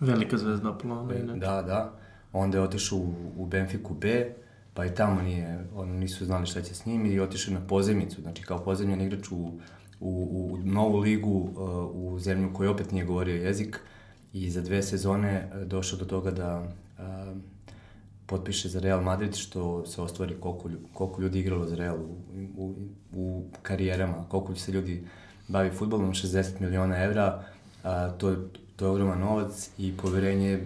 Velika zvezda Apollon. Da, da onda je otišao u, u Benfiku B, pa i tamo nije, on, nisu znali šta će s njim i otišao na pozemicu, znači kao pozemljen igrač u, u, u novu ligu, uh, u zemlju koja opet nije govorio jezik i za dve sezone uh, došao do toga da uh, potpiše za Real Madrid, što se ostvari koliko, koliko ljudi igralo za Real u, u, u karijerama, koliko se ljudi bavi futbolom, 60 miliona evra, a, to, to je ogroman novac i poverenje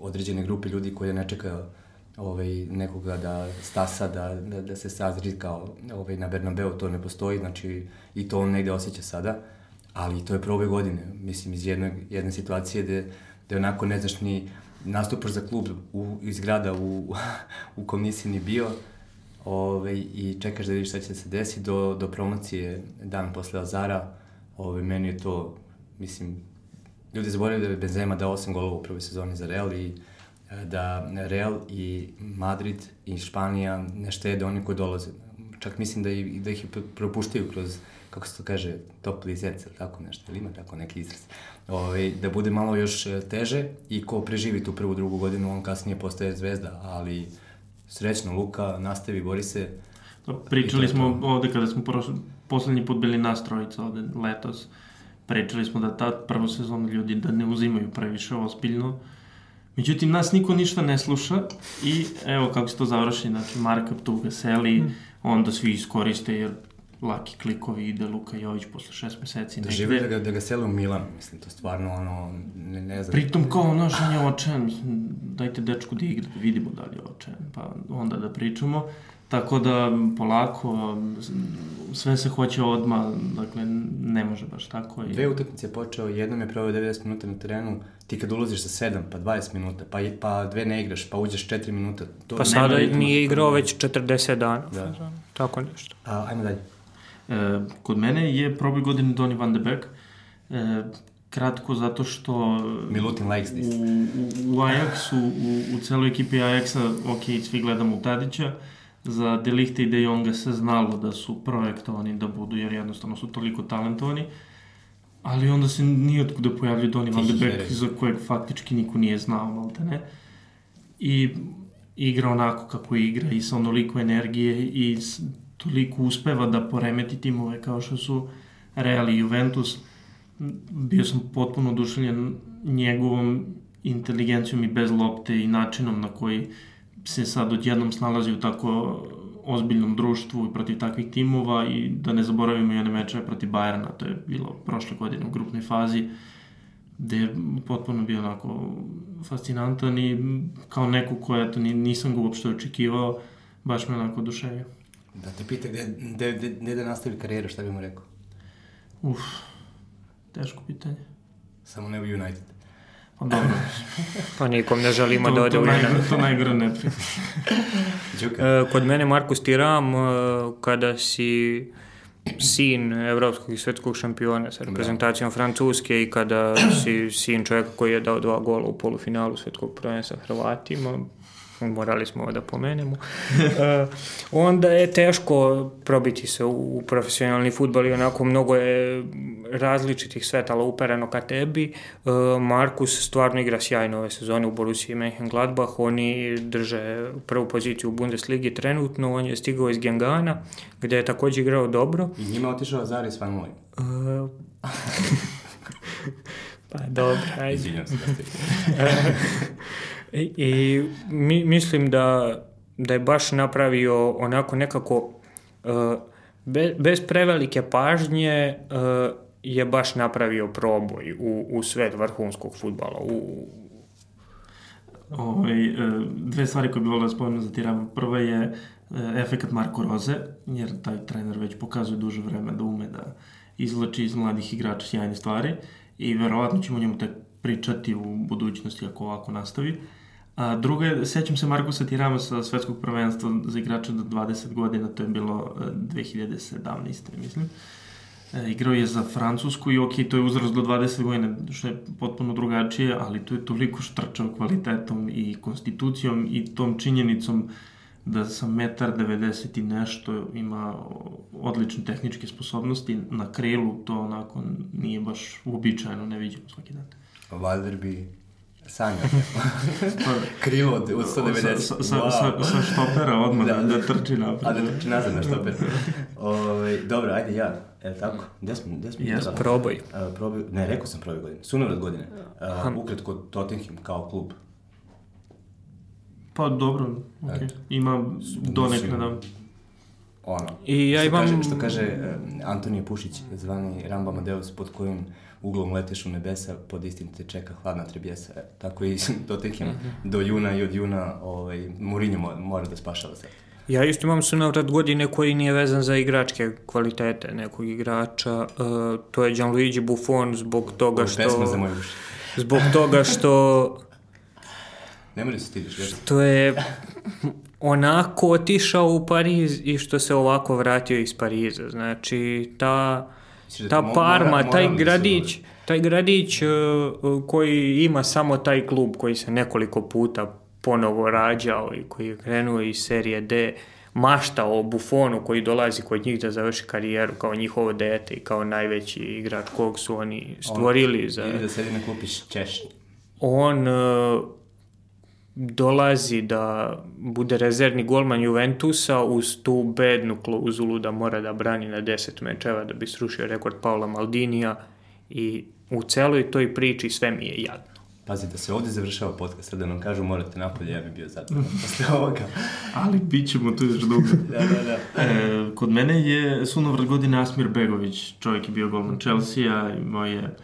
određene grupe ljudi koje ne čekaju ovaj, nekoga da stasa, da, da, da se sazri kao ovaj, na Bernabeu, to ne postoji, znači i to on negde osjeća sada, ali to je prve godine, mislim, iz jedne, jedne situacije gde, gde onako ne znaš ni nastupaš za klub u, iz grada u, u komisiji ni bio, ovaj, i čekaš da vidiš šta će se desi do, do promocije dan posle Azara, ovaj, meni je to, mislim, ljudi zaboravili da je Benzema dao 8 golova u prvoj sezoni za Real i da Real i Madrid i Španija ne štede oni koji dolaze. Čak mislim da, i, da ih propuštaju kroz, kako se to kaže, top lizec ili tako nešto, ili ima tako neki izraz. Ove, ovaj, da bude malo još e, teže i ko preživi tu prvu, drugu godinu, on kasnije postaje zvezda, ali srećno Luka, nastavi, bori se. Pričali smo ovde kada smo prošli, poslednji put bili nastrojica ovde letos, Pričali smo da ta prva sezona ljudi da ne uzimaju previše ozbiljno. Međutim, nas niko ništa ne sluša i evo kako se to završi, znači Marka tu veseli, mm. onda svi iskoriste jer laki klikovi ide Luka Jović posle šest meseci. Da žive da ga, da ga sele u Milan, mislim, to stvarno ono, ne, ne znam. Pritom kao ono što je očajan, dajte dečku da igra, da vidimo da li je očajan, pa onda da pričamo. Tako da polako, sve se hoće odma, dakle ne može baš tako. I... Dve utakmice je počeo, jednom je proveo 90 minuta na terenu, ti kad ulaziš sa 7, pa 20 minuta, pa, pa dve ne igraš, pa uđeš 4 minuta. To pa sada ritma, nije igrao već 40 dana, da. tako nešto. A, ajmo dalje. E, kod mene je proboj godine Donny van de Beek, e, kratko zato što Milutin likes this. U, u, u Ajaxu, u, u celoj ekipi Ajaxa, ok, svi gledamo u Tadića, za Delichte i De Jonga se znalo da su projektovani da budu, jer jednostavno su toliko talentovani, ali onda se nije otkuda pojavljaju Donny Van de Beek, za kojeg faktički niko nije znao, malte ne. I igra onako kako igra i sa onoliko energije i toliko uspeva da poremeti timove kao što su Real i Juventus. Bio sam potpuno oduševljen njegovom inteligencijom i bez lopte i načinom na koji se sad odjednom snalazi u tako ozbiljnom društvu i protiv takvih timova i da ne zaboravimo i one mečeve protiv Bajerna, to je bilo prošle godine u grupnoj fazi, gde je potpuno bio onako fascinantan i kao neko ko, eto, nisam ga uopšte očekivao, baš me onako oduševio. Da te pita gde, gde, gde, gde da nastavi karijeru, šta bi mu rekao? Uf, teško pitanje. Samo ne u United. Dobro. pa nikom ne želimo to, da ode u United. To najgore ne e, Kod mene Markus Tiram, e, kada si sin evropskog i svetskog šampiona sa reprezentacijom da. Francuske i kada si sin čovjeka koji je dao dva gola u polufinalu svetskog prvenstva Hrvatima, morali smo da pomenemo, uh, onda je teško probiti se u profesionalni futbol i onako mnogo je različitih svetala upereno ka tebi. Uh, Markus stvarno igra sjajno ove sezone u Borussiji Mönchengladbach, oni drže prvu poziciju u Bundesligi trenutno, on je stigao iz Gengana, gde je takođe igrao dobro. I njima otišao Zaris Van Mooy. Uh, pa dobro, ajde. Izvinjam se da ste. I, mi, mislim da, da je baš napravio onako nekako uh, Be, bez prevelike pažnje uh, je baš napravio proboj u, u svet vrhunskog futbala. U... Ove, ovaj, dve stvari koje bih volio da spomenu za Tirama. Prva je efekat Marko Roze, jer taj trener već pokazuje duže vreme da ume da izlači iz mladih igrača sjajne stvari i verovatno ćemo njemu tek pričati u budućnosti ako ovako nastavi. A druga je, sećam se Markusa Tirama sa svetskog prvenstva za igrača do 20 godina, to je bilo 2017. E, mislim. E, igrao je za Francusku i ok, to je uzrast do 20 godina, što je potpuno drugačije, ali to je toliko štrčao kvalitetom i konstitucijom i tom činjenicom da sam metar 90 i nešto ima odlične tehničke sposobnosti, na krilu to onako nije baš uobičajeno, ne vidimo svaki dan. Valjda bi Sanja. Krilo od, od 190. Sa, sa, wow. sa, sa štopera odmah da, da, da trči napred. A da trči nazad na štoper. Ove, ovaj, dobro, ajde ja. E, tako? Gde smo? Gde smo? Yes, probaj. Uh, probaj. Ne, rekao sam probaj godine. Sunovrat godine. Uh, ukratko Tottenham kao klub. Pa dobro, okay. ima donekle da... Ono, I ja imam... Što kaže, što kaže uh, Antonije Pušić, zvani Ramba Amadeus, pod kojim uglom leteš u nebesa, pod istim te čeka hladna trebjesa. E, tako i Tottenham mm -hmm. do juna i od juna ovaj, Mourinho mora da spašava se. Ja isto imam sunovrat godine koji nije vezan za igračke kvalitete nekog igrača. Uh, to je Gianluigi Buffon zbog toga što... Pesma za moj uši. Zbog toga što... ne mora da se stidiš, već. Što je onako otišao u Pariz i što se ovako vratio iz Pariza. Znači, ta ta Parma, taj gradić, taj gradić uh, koji ima samo taj klub koji se nekoliko puta ponovo rađao i koji je krenuo iz serije D, mašta o Buffonu koji dolazi kod njih da završi karijeru kao njihovo dete i kao najveći igrač kog su oni stvorili. On, za... Ili da sedi na klupi češnji. On uh, dolazi da bude rezervni golman Juventusa uz tu bednu klauzulu da mora da brani na 10 mečeva da bi srušio rekord Paula Maldinija i u celoj toj priči sve mi je jadno. Pazi, da se ovde završava podcast, da nam kažu morate napolje, ja bih bio zadovoljan posle ovoga. Ali bit ćemo tu još dugo. da, da, da. E, kod mene je sunovrat godine Asmir Begović, čovjek je bio golman Chelsea-a, imao je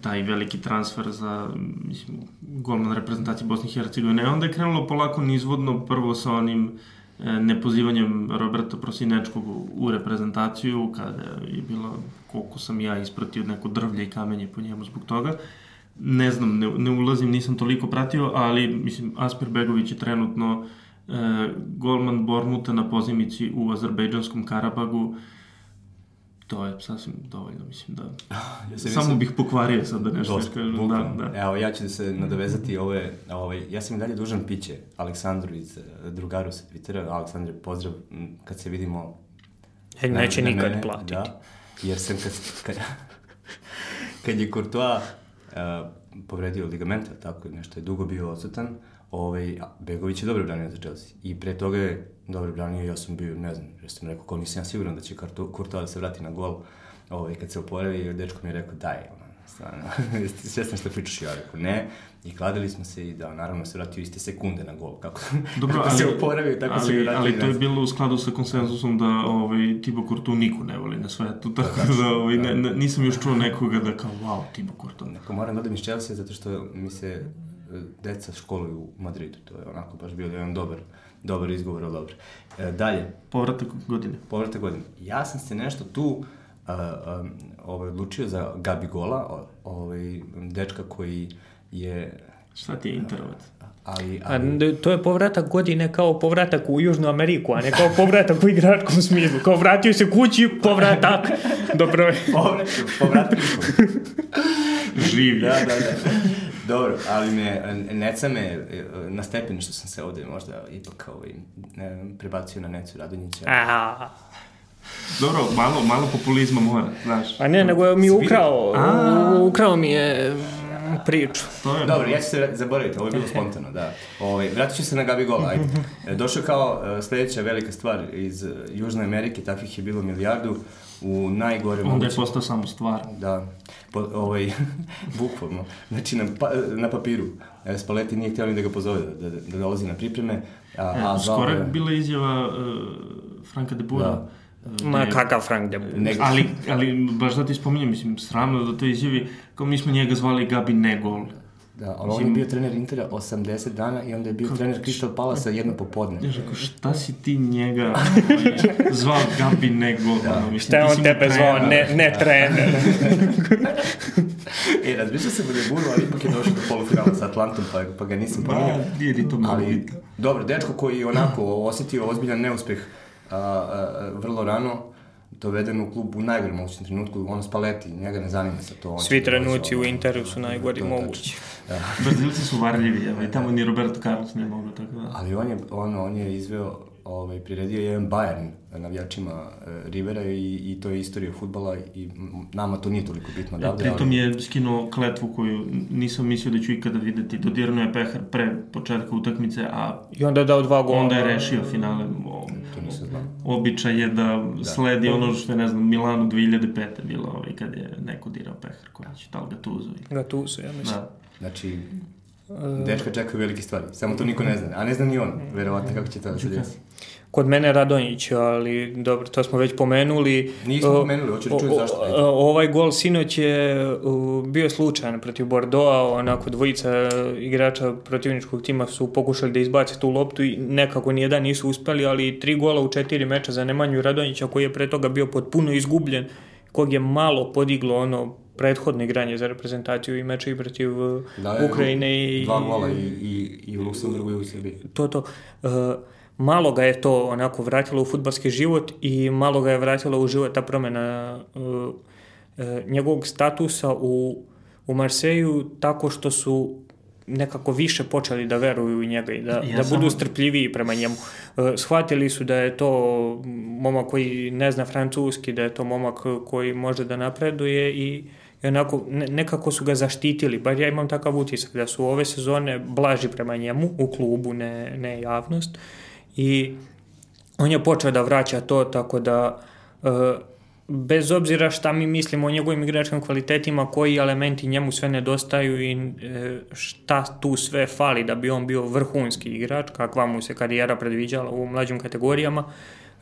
taj veliki transfer za mislim, golman reprezentacije Bosne i Hercegovine. Onda je krenulo polako nizvodno, prvo sa onim e, nepozivanjem Roberta Prosinečkog u reprezentaciju, kada je bilo, koliko sam ja ispratio neko drvlje i kamenje po njemu zbog toga. Ne znam, ne, ne ulazim, nisam toliko pratio, ali mislim, Asper Begović je trenutno e, golman Bormuta na pozimici u azerbejdžanskom Karabagu, To je sasvim dovoljno, mislim da... ja Samo mislim... bih pokvario sad da nešto Dosta, kažem. Da, da. Evo, ja ću da se nadovezati ove, ove, ja sam i dalje dužan piće Aleksandru iz uh, drugaru sa Twittera. Aleksandre, pozdrav, kad se vidimo... E, neće na, nikad mene, platiti. Da, jer sam kad, kad, kad je Courtois uh, povredio ligamente, tako nešto je dugo bio odsutan, ovaj, Begović je dobro branio za Chelsea. I pre toga je dobro branio, ja sam bio, ne znam, jer sam rekao, ko nisam ja siguran da će Kurtova da se vrati na gol. Ovaj, kad se oporavi, dečko mi je rekao, daj, ono, stvarno, svjesno što pričaš, ja rekao, ne, i kladili smo se i da, naravno se vratio iste sekunde na gol, kako, Dobro, kako ali, se oporavio, tako ali, se vratio. Ali to je bilo u skladu sa konsenzusom da ovaj, Tibo Kurtu niko ne voli na svetu, tako da, da ovaj, ne, ne, nisam još čuo nekoga da kao, wow, Tibo Kurtu. Neko moram da odem iz Chelsea zato što mi se deca školuju u Madridu, to je onako baš bio jedan dobar, dobar izgovor, ali dobro. E, dalje. Povratak godine. Povratak godine. Ja sam se nešto tu uh, um, ovaj, odlučio za Gabi Gola, ovaj, dečka koji je... Šta ti je interovat? Ali, ali... A, to je povratak godine kao povratak u Južnu Ameriku, a ne kao povratak u igračkom smislu. Kao vratio se kući, povratak. Dobro je. povratak, povratak. Živi. Da, da, da. Dobro, ali me, Neca me na stepenu što sam se ovde možda ipak ovaj, ne, prebacio na Necu Radonjića. Aha. Dobro, malo, malo populizma mora, znaš. A ne, nego mi je ukrao, ukrao mi je priču. To je Dobro, ja ću se zaboraviti, ovo je bilo spontano, da. Ovaj, vratit ću se na Gabi Gola, ajde. Došao kao uh, sledeća velika stvar iz Južne Amerike, takvih je bilo milijardu u najgore Onda moguće. je postao samo stvar. Da, po, ovaj, bukvalno. Znači, na, pa, na papiru. E, Spaleti nije htio ni da ga pozove da, da, da dolazi na pripreme. A, e, a skoro je bila izjava uh, Franka de Bura. Da Ma ne, kakav Frank de Boer. Ali, ali baš da ti spominjem, mislim, sramno da to izjavi, kao mi smo njega zvali Gabi Negol. Da, ali on je bio trener Intera 80 dana i onda je bio trener Crystal Palasa jedno popodne. Ja rekao, šta si ti njega zvao Gabi nego? Da. Ono, šta je on tebe zvao, ne, ne trener? e, razmišljao sam da je Buru, ali ipak je došao do polufinala sa Atlantom, pa, pa ga nisam pominjao. Nije li to ali, dobro, dečko koji je onako osetio ozbiljan neuspeh a, a, a, vrlo rano, doveden u klub u najgorem mogućem trenutku, ono spaleti, njega ne zanima se to. Svi trenuci u Interu su najgori mogući. Da. Brazilci su varljivi, evo, i tamo ni Roberto Carlos nije mogao, tako da. Ali on je, ono, on je izveo, ovaj, priredio jedan Bayern navijačima e, Rivera i, i to je istorija futbala i nama to nije toliko bitno. Da, pritom ali... je skinuo kletvu koju nisam mislio da ću ikada videti. Dodirno je pehar pre početka utakmice, a... I onda je dao dva gola. Onda je rešio finale. O, to nisam znao. Običaj je da, da. sledi ono što je, ne znam, Milanu 2005. bilo ovaj, kad je neko dirao pehar koji će, da li Gatuzo? Gatuzo, ja mislim. Da. Znači, dečka čekaju velike stvari, samo to niko ne zna, a ne zna ni on, verovatno kako će to da se desi. Kod mene Radonjić, ali dobro, to smo već pomenuli. Nismo pomenuli, hoću da čujem zašto. Uh, ovaj gol sinoć je bio slučajan protiv Bordeaux, onako dvojica igrača protivničkog tima su pokušali da izbace tu loptu i nekako nijedan nisu uspeli, ali tri gola u četiri meča za Nemanju Radonjića koji je pre toga bio potpuno izgubljen, kog je malo podiglo ono prethodno igranje za reprezentaciju i meče i protiv da, Ukrajine i... Dva gola i, i, i u Luksemburgu i u Srbiji. To, to. Uh, malo ga je to onako vratilo u futbalski život i malo ga je vratilo u život ta promena uh, uh, njegovog statusa u, u Marseju tako što su nekako više počeli da veruju u njega i da, ja da samo... budu strpljiviji prema njemu. Uh, shvatili su da je to momak koji ne zna francuski, da je to momak koji može da napreduje i i onako ne, nekako su ga zaštitili, bar ja imam takav utisak da su ove sezone blaži prema njemu u klubu, ne, ne javnost. I on je počeo da vraća to tako da uh, bez obzira šta mi mislimo o njegovim igračkim kvalitetima, koji elementi njemu sve nedostaju i e, šta tu sve fali da bi on bio vrhunski igrač, kakva mu se karijera predviđala u mlađim kategorijama,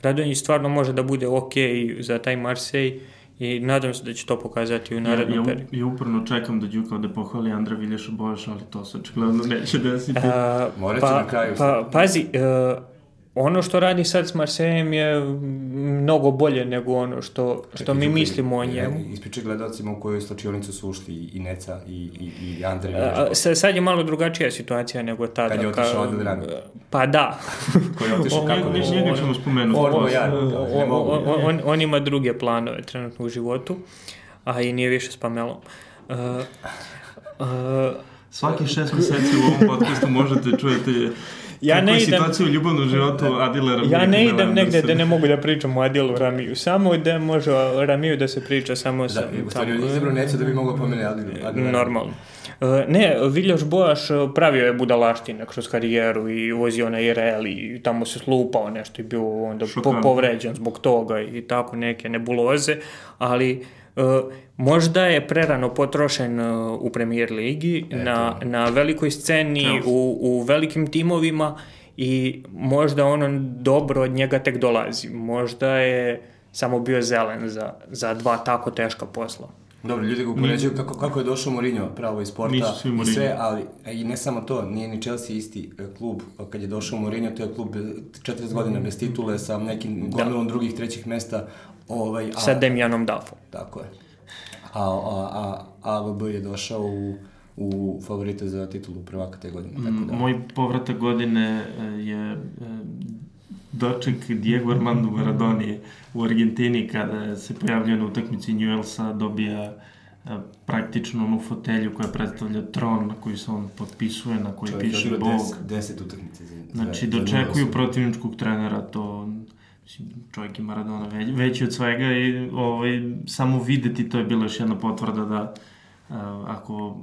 Radonjić stvarno može da bude ok za taj Marsej i nadam se da će to pokazati u narednom ja, ja, periodu. Ja uprno čekam da Đuka da pohvali Andra Vilješa Bojaša, ali to se očigledno neće desiti. Morat pa, na kraju. Pa, pazi, uh, ono što radi sad s Marsejem je mnogo bolje nego ono što, što Čekaj, mi mislimo o njemu. Ispričaj gledalcima u kojoj slačionicu su ušli i Neca i, i, i Andre. A, sad je malo drugačija situacija nego tada. Kad je otišao od Vrana. Pa da. Koji je otišao kako? Ne, njega ćemo spomenuti. On, on, on, on, on ima druge planove trenutno u životu, a i nije više s Pamelom. Uh, uh, Svaki šest meseci u ovom podcastu možete čujete ja ne idem... situaciju u ljubavnom životu Adila Ramiju? Ja ne idem negde da ne mogu da pričam o Adilu Ramiju. Samo da može o Ramiju da se priča samo da, sa... Da, u stvari on izabro neće da bi mogao pomene Adilu. Adilu Normalno. Uh, ne, Viljoš Bojaš pravio je budalaštine kroz karijeru i vozio na IRL i tamo se slupao nešto i bio onda po, povređen zbog toga i tako neke nebuloze, ali uh, možda je prerano potrošen uh, u premier ligi Eto. na, na velikoj sceni u, u velikim timovima i možda ono dobro od njega tek dolazi. Možda je samo bio zelen za, za dva tako teška posla. Dobro, ljudi ga upoređuju kako, kako je došao Mourinho pravo iz sporta i sve, ali i ne samo to, nije ni Chelsea isti e, klub. Kad je došao Mourinho, to je klub 40 godina bez titule sa nekim da. gomilom drugih, trećih mesta. Ovaj, a, sa Demianom Duffom. Tako je a, a, a AVB je došao u, u favorite za titulu prvaka te godine. Tako da. Moj povratak godine e, je e, doček Diego Armando Maradoni u Argentini kada se pojavljaju na utakmici Newellsa, dobija e, praktično onu fotelju koja predstavlja tron na koji se on potpisuje, na koji Čovjek piše Bog. Deset, deset utakmice. Za, znači, dočekuju protivničkog trenera, to čovjek i Maradona već, veći od svega i ovaj, samo videti to je bilo još jedna potvrda da a, ako,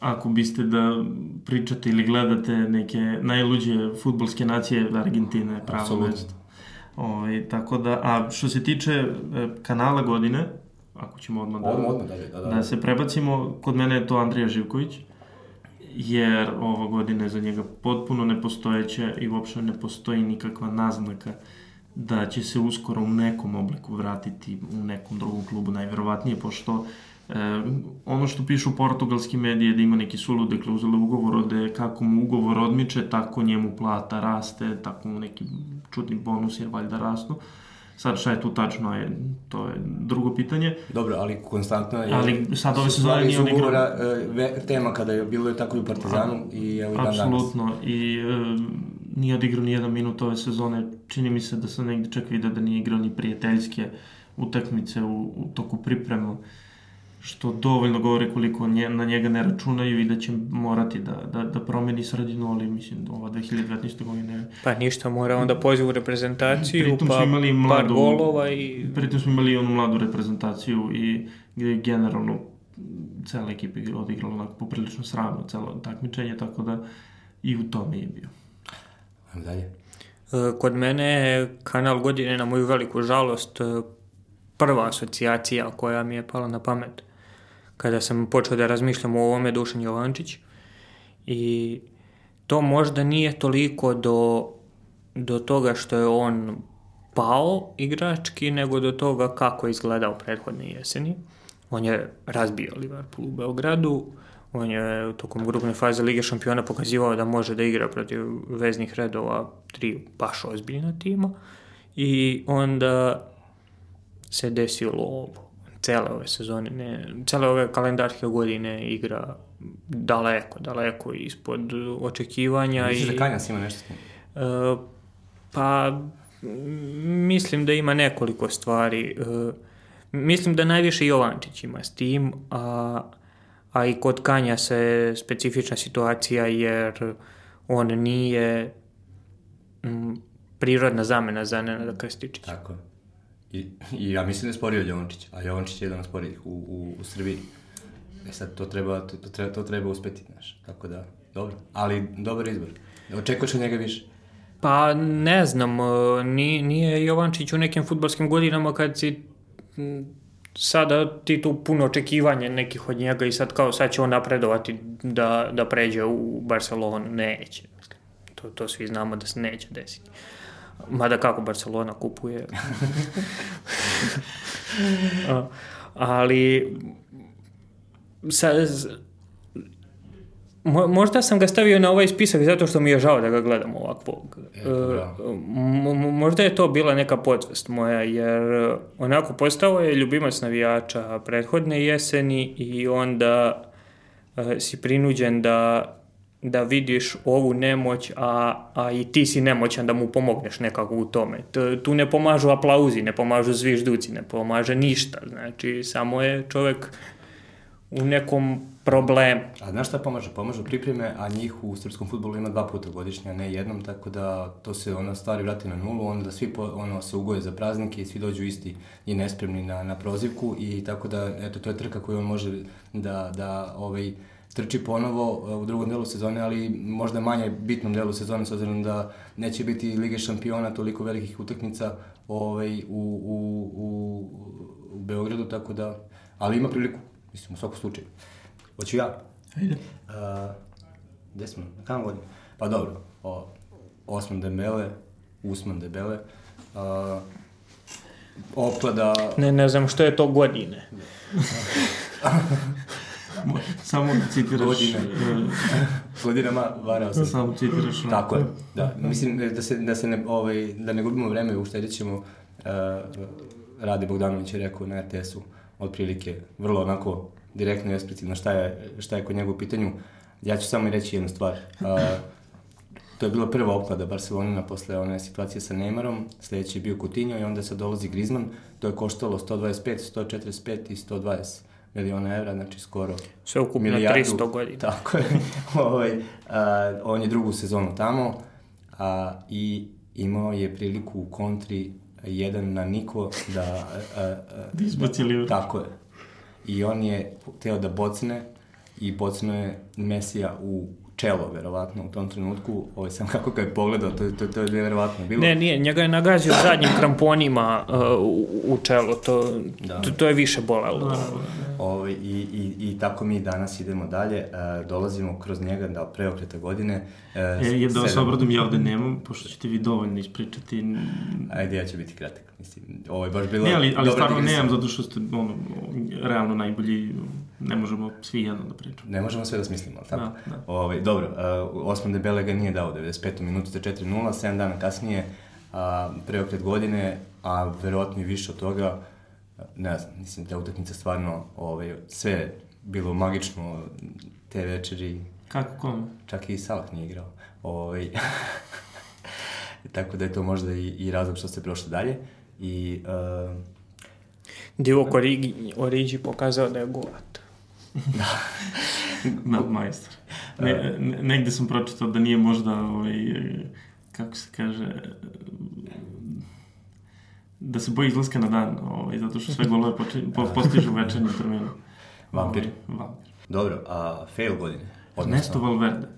ako biste da pričate ili gledate neke najluđe futbolske nacije Argentine je pravo mesto. Ovaj, tako da, a što se tiče e, kanala godine, ako ćemo odmah da, odmah, odmah, da, da, da. da se prebacimo, kod mene je to Andrija Živković, jer ova godina je za njega potpuno nepostojeća i uopšte ne postoji nikakva naznaka uh, da će se uskoro u nekom obliku vratiti u nekom drugom klubu, najverovatnije, pošto e, ono što pišu portugalski medije da ima neki sulude klauzule ugovor, da je kako mu ugovor odmiče, tako njemu plata raste, tako mu neki čudni bonus jer valjda rastu. Sad šta je tu tačno, je, to je drugo pitanje. Dobro, ali konstantno je... Ali sad ove sezone nije on igrao... E, tema kada je bilo je tako i u Partizanu A, i evo i dan Apsolutno, i e, nije odigrao ni jedan minut ove sezone. Čini mi se da sam negde čak vidio da nije igrao ni prijateljske utakmice u, u toku priprema što dovoljno govori koliko nje, na njega ne računaju i da će morati da, da, da promeni sredinu, ali mislim da ova 2019. godine... Pa ništa, mora onda pozivu u reprezentaciju, pritom pa imali mladu, par golova i... Pritom smo imali onu mladu reprezentaciju i gde je generalno cela ekipa odigrala onako poprilično sravno celo takmičenje, tako da i u tome je bio. Dalje. E, kod mene kanal godine na moju veliku žalost e, prva asocijacija koja mi je pala na pamet kada sam počeo da razmišljam o ovome Dušan Jovančić i to možda nije toliko do, do toga što je on pao igrački, nego do toga kako je izgledao prethodne jeseni. On je razbio Liverpool u Beogradu, on je tokom grupne faze Lige šampiona pokazivao da može da igra protiv veznih redova tri baš ozbiljna tima i onda se desilo ovo cele ove sezone, ne, cele ove kalendarske godine igra daleko, daleko ispod očekivanja. Misliš da Kanjas ima nešto s tim? Uh, pa, mislim da ima nekoliko stvari. Uh, mislim da najviše Jovančić ima s tim, a, a i kod Kanja se specifična situacija jer on nije m, prirodna zamena za Nenada Krstičića. Tako je. I, I ja mislim da je sporio Jovančić, a Jovančić je jedan od sporijih u, u, u Srbiji. E sad, to treba, to, to, treba, to treba uspeti, znaš. Tako da, dobro. Ali, dobar izbor. Očekuješ od njega više? Pa, ne znam, e, nije, nije Jovančić u nekim futbolskim godinama kad si sada ti tu puno očekivanja nekih od njega i sad kao sad će on napredovati da, da pređe u Barcelonu. Neće. To, to svi znamo da se neće desiti. Mada kako Barcelona kupuje. Ali sa, možda sam ga stavio na ovaj spisak zato što mi je žao da ga gledam ovakvog. E, možda je to bila neka podsvest moja, jer onako postao je ljubimac navijača prethodne jeseni i onda uh, si prinuđen da da vidiš ovu nemoć, a, a i ti si nemoćan da mu pomogneš nekako u tome. T, tu ne pomažu aplauzi, ne pomažu zvižduci, ne pomaže ništa. Znači, samo je čovek u nekom problemu. A znaš šta pomaže? Pomažu pripreme, a njih u srpskom futbolu ima dva puta godišnje, a ne jednom, tako da to se ono stvari vrati na nulu, onda svi po, ono, se ugoje za praznike i svi dođu isti i nespremni na, na prozivku i tako da, eto, to je trka koju on može da, da ovaj, trči ponovo e, u drugom delu sezone, ali možda manje bitnom delu sezone, s obzirom da neće biti Lige šampiona, toliko velikih utakmica ovaj, u, u, u, u Beogradu, tako da, ali ima priliku, mislim, u svakom slučaju. Hoću ja? Ajde. Uh, gde smo? Na kam vodim? Pa dobro, o, Osman Dembele, Usman Debele, uh, oplada... Ne, ne znam što je to godine. Samo da citiraš... Godine. Godinama varao sam. Samo citiraš. Tako je. Da. Mislim da se, da se ne, ovaj, da ne gubimo vreme, uštedit ćemo. Uh, Rade Bogdanović je rekao na RTS-u otprilike vrlo onako direktno i eksplicitno šta je, šta je kod njega u pitanju. Ja ću samo reći jednu stvar. Uh, to je bila prva opklada Barcelonina posle one situacije sa Neymarom, sledeći je bio Coutinho i onda se dolazi Griezmann, to je koštalo 125, 145 i 120 miliona evra, znači skoro Sve ukupno milijardu, 300 godina. Tako je. ovaj, a, on je drugu sezonu tamo a, i imao je priliku u kontri jedan na niko da... A, a, da izbaci Liverpool. Tako je. I on je teo da bocne i bocno je Mesija u čelo, verovatno, u tom trenutku. Ovaj, sam kako ga je pogledao, to, to, to je verovatno bilo. Ne, nije, njega je nagazio zadnjim kramponima uh, u, u čelo, to, da. to, to je više bolelo. Da, da. Ovaj, i, i, I tako mi danas idemo dalje, e, dolazimo kroz njega da preokreta godine. E, e da vas obradujem, ja ovde nemam, pošto ćete vi dovoljno ispričati. Ajde, ja ću biti kratak. Mislim, ovo je baš bilo... Ne, ali, ali stvarno nemam, zato što ste ono, realno najbolji, ne možemo svi jedno da pričamo. Ne možemo sve da smislimo, ali tako? Da, da. Ovaj, dobro, uh, Osman Debele ga nije dao 95. minutu za 4-0, 7 dana kasnije, uh, preokret godine, a verovatno i više od toga, ne znam, mislim, ta utakmica stvarno, ovaj, sve bilo magično te večeri. Kako, kome? Čak i Salah nije igrao. Ovaj, tako da je to možda i, i razlog što ste prošli dalje. I, uh, Divo Origi, Origi pokazao da je golat. Da. Majstor. Ne, ne, negde sam pročitao da nije možda, ovaj, kako se kaže, da se boji izlaska na dan, ovaj, zato što sve golove po, postižu u večernjem terminu. Vampir. Ovaj, vampir. Dobro, a fail godine? Odnosno... Nesto Valverde.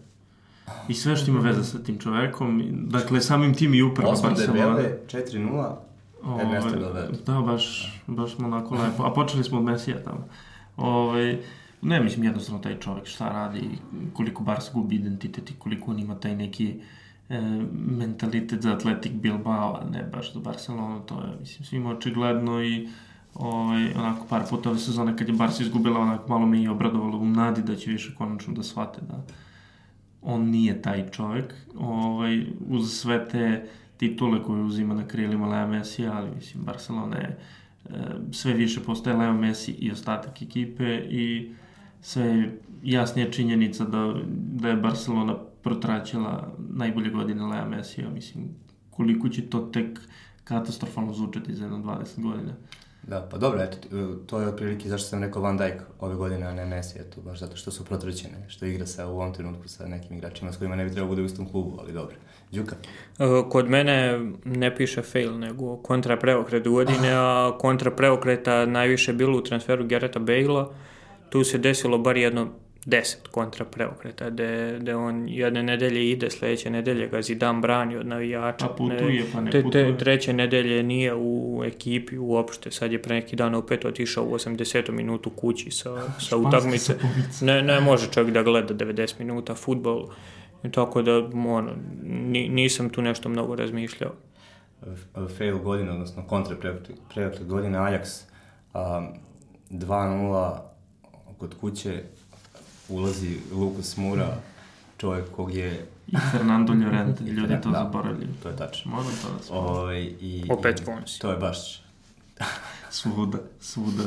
I sve što ima veze sa tim čovekom, dakle, samim tim i upravo Barcelona. 8 debele, 4-0, Ernesto Valverde. Da, baš, baš onako lepo. A počeli smo od Mesija tamo. Ove, ne, mislim, jednostavno taj čovek šta radi, koliko Barca gubi identitet i koliko on ima taj neki e, mentalitet za Atletik Bilbao, ne baš za Barcelonu, to je, mislim, svima očigledno i ovaj, onako par puta ove sezone kad je Barca izgubila, onako malo me i obradovalo u nadi da će više konačno da shvate da on nije taj čovek, ovaj, uz sve te titule koje uzima na krilima Leo Messi, ali mislim, Barcelona je e, sve više postaje Leo Messi i ostatak ekipe i sve jasnija činjenica da, da je Barcelona protraćila najbolje godine Lea Messi, mislim, koliko će to tek katastrofalno zvučati za jedno 20 godina. Da, pa dobro, eto, to je otprilike zašto sam rekao Van Dijk ove godine, a ne Messi, eto, baš zato što su protraćene, što igra sa u ovom trenutku sa nekim igračima s kojima ne bi trebao bude u istom klubu, ali dobro. Đuka? E, kod mene ne piše fail, nego kontra preokret godine, a kontra preokreta najviše bilo u transferu Gereta Bale-a. Tu se desilo bar jedno deset kontra preokreta, gde, gde on jedne nedelje ide, sledeće nedelje ga Zidane brani od navijača. Pa putuje, pa ne te, te, treće nedelje nije u ekipi uopšte, sad je pre neki dan opet otišao u 80. minutu kući sa, sa utakmice. Ne, ne može čovjek da gleda 90 minuta futbol, tako da ono, nisam tu nešto mnogo razmišljao. Fail godine, odnosno kontra preokret godine, Ajax um, 2-0 kod kuće, ulazi Lukas Mura, čovjek kog je... I Fernando Llorente, ljudi to da, zaboravljaju. To je tačno. Moram to da. Ovaj, i, Opet Fonsi. To je baš... svuda, svuda.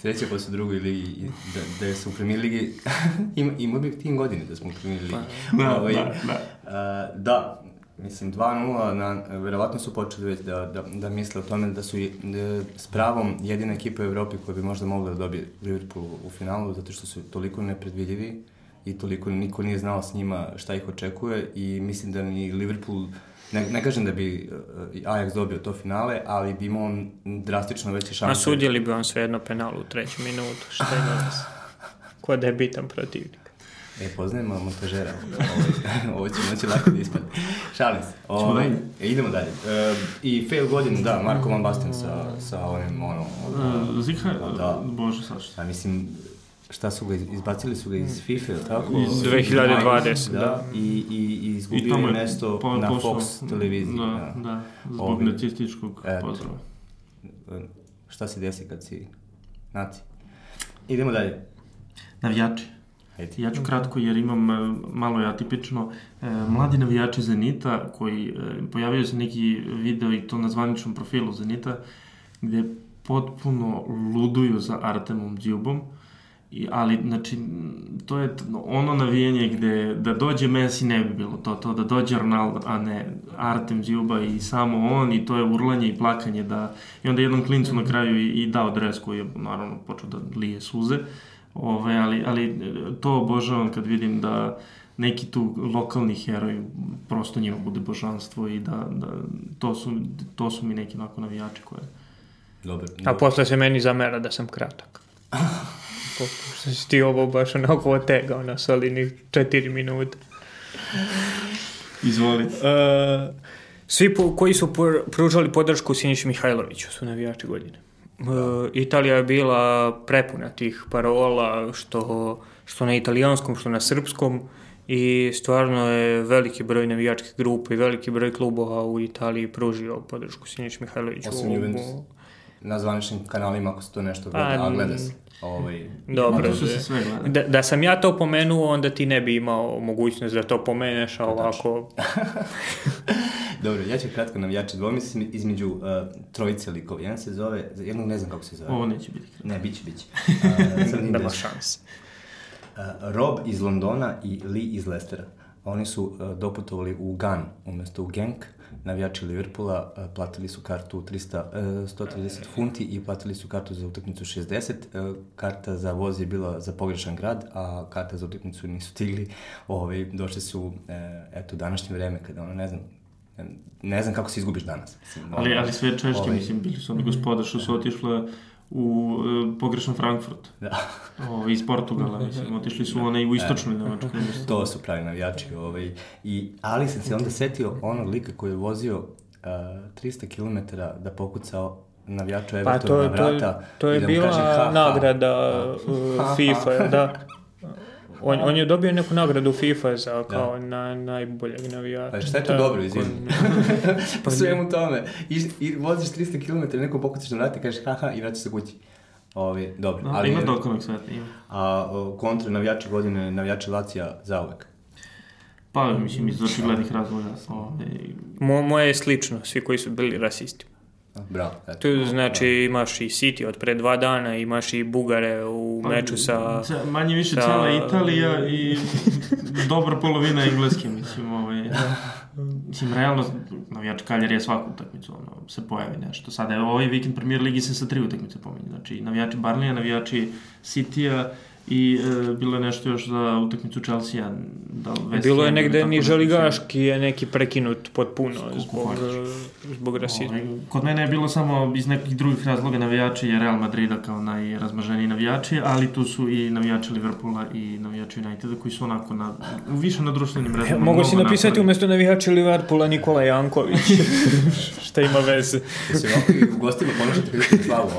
Sreća pa su u drugoj ligi, da, da su u premier ligi, ima, ima bi tim godine da smo u premier ligi. Pa, da, ovaj, da, da. Uh, da, Mislim, 2-0, na, verovatno su počeli već da, da, da misle o tome da su da, s pravom jedina ekipa u Evropi koja bi možda mogla da dobije Liverpool u finalu, zato što su toliko nepredvidljivi i toliko niko nije znao s njima šta ih očekuje i mislim da ni Liverpool, ne, ne kažem da bi uh, Ajax dobio to finale, ali bi imao drastično veće šanse. A sudjeli bi on svejedno penalu u trećem minutu, šta je danas? Ko da je bitan protivnik. E, poznajemo montažera. Ovo, ovo će moći lako da ispade. Šalim se. Ovaj, e, idemo dalje. E, I fail godinu, da, Marko Van Basten sa, sa onim, ono... Uh, Zika, da. bože, sad što. Mislim, šta su ga, izbacili su ga iz FIFA, tako? Iz 2020, da. da. I, i, i izgubili I mesto po, na Fox televiziji. Da, da, da zbog Ovi, nacističkog pozdrava. Šta se desi kad si naci? Idemo dalje. Navijači. Ajde. Ja ću kratko jer imam e, malo je atipično. E, mladi navijači Zenita koji e, pojavio se neki video i to na zvaničnom profilu Zenita gde potpuno luduju za Artemom Djubom. I, ali, znači, to je ono navijenje gde da dođe Messi ne bi bilo to, to da dođe Ronaldo, a ne Artem Djuba i samo on i to je urlanje i plakanje da, i onda jednom klincu na kraju i, i dao dres koji je naravno počeo da lije suze. Uh, Ove, ali, ali to obožavam kad vidim da neki tu lokalni heroj prosto njima bude božanstvo i da, da to, su, to su mi neki onako navijači koje... Dobre, A posle se meni zamera da sam kratak. Pošto si ti ovo baš onako otegao na solini četiri minuta. Izvolite. Uh, svi po, koji su pružali podršku Siniši Mihajloviću su navijači godine. Italija je bila prepuna tih parola, što, što na italijanskom, što na srpskom i stvarno je veliki broj navijačkih grupa i veliki broj klubova u Italiji pružio podršku Sinić Mihajloviću. Osim Juventus. Na zvaničnim kanalima ako se to nešto gleda, a, a gleda se. Ovaj, dobro, da, da sam ja to pomenuo, onda ti ne bi imao mogućnost da to pomeneš, a ovako... dobro, ja ću kratko navijači dvomislim između uh, trojice likova. Jedan se zove, jednog ne znam kako se zove. Ovo neće biti. Ne, bit će, bit će. Uh, Nema šans. Uh, Rob iz Londona i Lee iz Lestera. Oni su uh, doputovali u Gun umesto u Genk navijači Liverpoola platili su kartu 300, 130 funti i platili su kartu za utakmicu 60. Karta za voz je bila za pogrešan grad, a karta za utakmicu nisu stigli. Ove, došli su, e, eto, današnje vreme, kada ono, ne znam, ne znam kako se izgubiš danas. Mislim, ali, ali sve češće, ovaj, mislim, bili su oni gospoda što su otišle u e, pogrešan Frankfurt. Da. O, iz Portugala, mislim, otišli su da. onaj u istočnoj Nemačkoj. to su pravi navijači. Ovaj. I, ali sam se onda setio onog lika koji je vozio uh, 300 km da pokucao navijaču Evertona pa to, na vrata. To, to je da bila kaže, ha, nagrada uh, FIFA, da. On, on je dobio neku nagradu FIFA za da. kao da. na, najboljeg navijača. Pa šta je to da, dobro, izvini? pa svemu tome. I, I voziš 300 km, neko pokucaš na vrati, kažeš haha i vraćaš se kući. Ovi, dobro. No, ali, ima dokonog sveta, ima. A kontra navijača godine, navijača Lacija zauvek. Pa, mislim, iz očiglednih razloga. Ovaj... Mo, moje je slično, svi koji su bili rasisti. Bravo. Eto. Tu znači imaš i City od pre dva dana, imaš i Bugare u pa, meču sa... Manje više sa... cijela Italija i dobra polovina engleske, mislim, ovaj... Mislim, realno, navijač Kaljari je svaku utakmicu, ono, se pojavi nešto. Sada je ovaj vikend premier ligi se sa tri utakmice pominje. Znači, navijači Barlija, navijači City-a, i e, bilo je nešto još za utakmicu Chelsea da bilo je negde ni Žaligaški je neki prekinut potpuno zbog, zbog rasizma ovaj, kod mene je bilo samo iz nekih drugih razloga navijači je Real Madrida kao najrazmaženiji navijači ali tu su i navijači Liverpoola i navijači Uniteda koji su onako na, više na društvenim mrežama mogu si napisati napravi. umesto navijači Liverpoola Nikola Janković šta ima veze u gostima ponašate slavu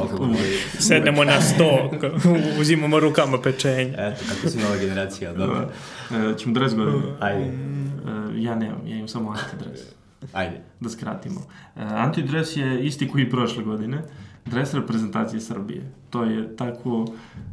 sednemo na sto uzimamo rukama pečenje. Eto, kako si nova generacija, dobro. E, ćemo dres godine. Ajde. E, ja nemam, ja imam samo antidres. Ajde. Da skratimo. E, antidres je isti koji prošle godine. Dres reprezentacije Srbije. To je tako...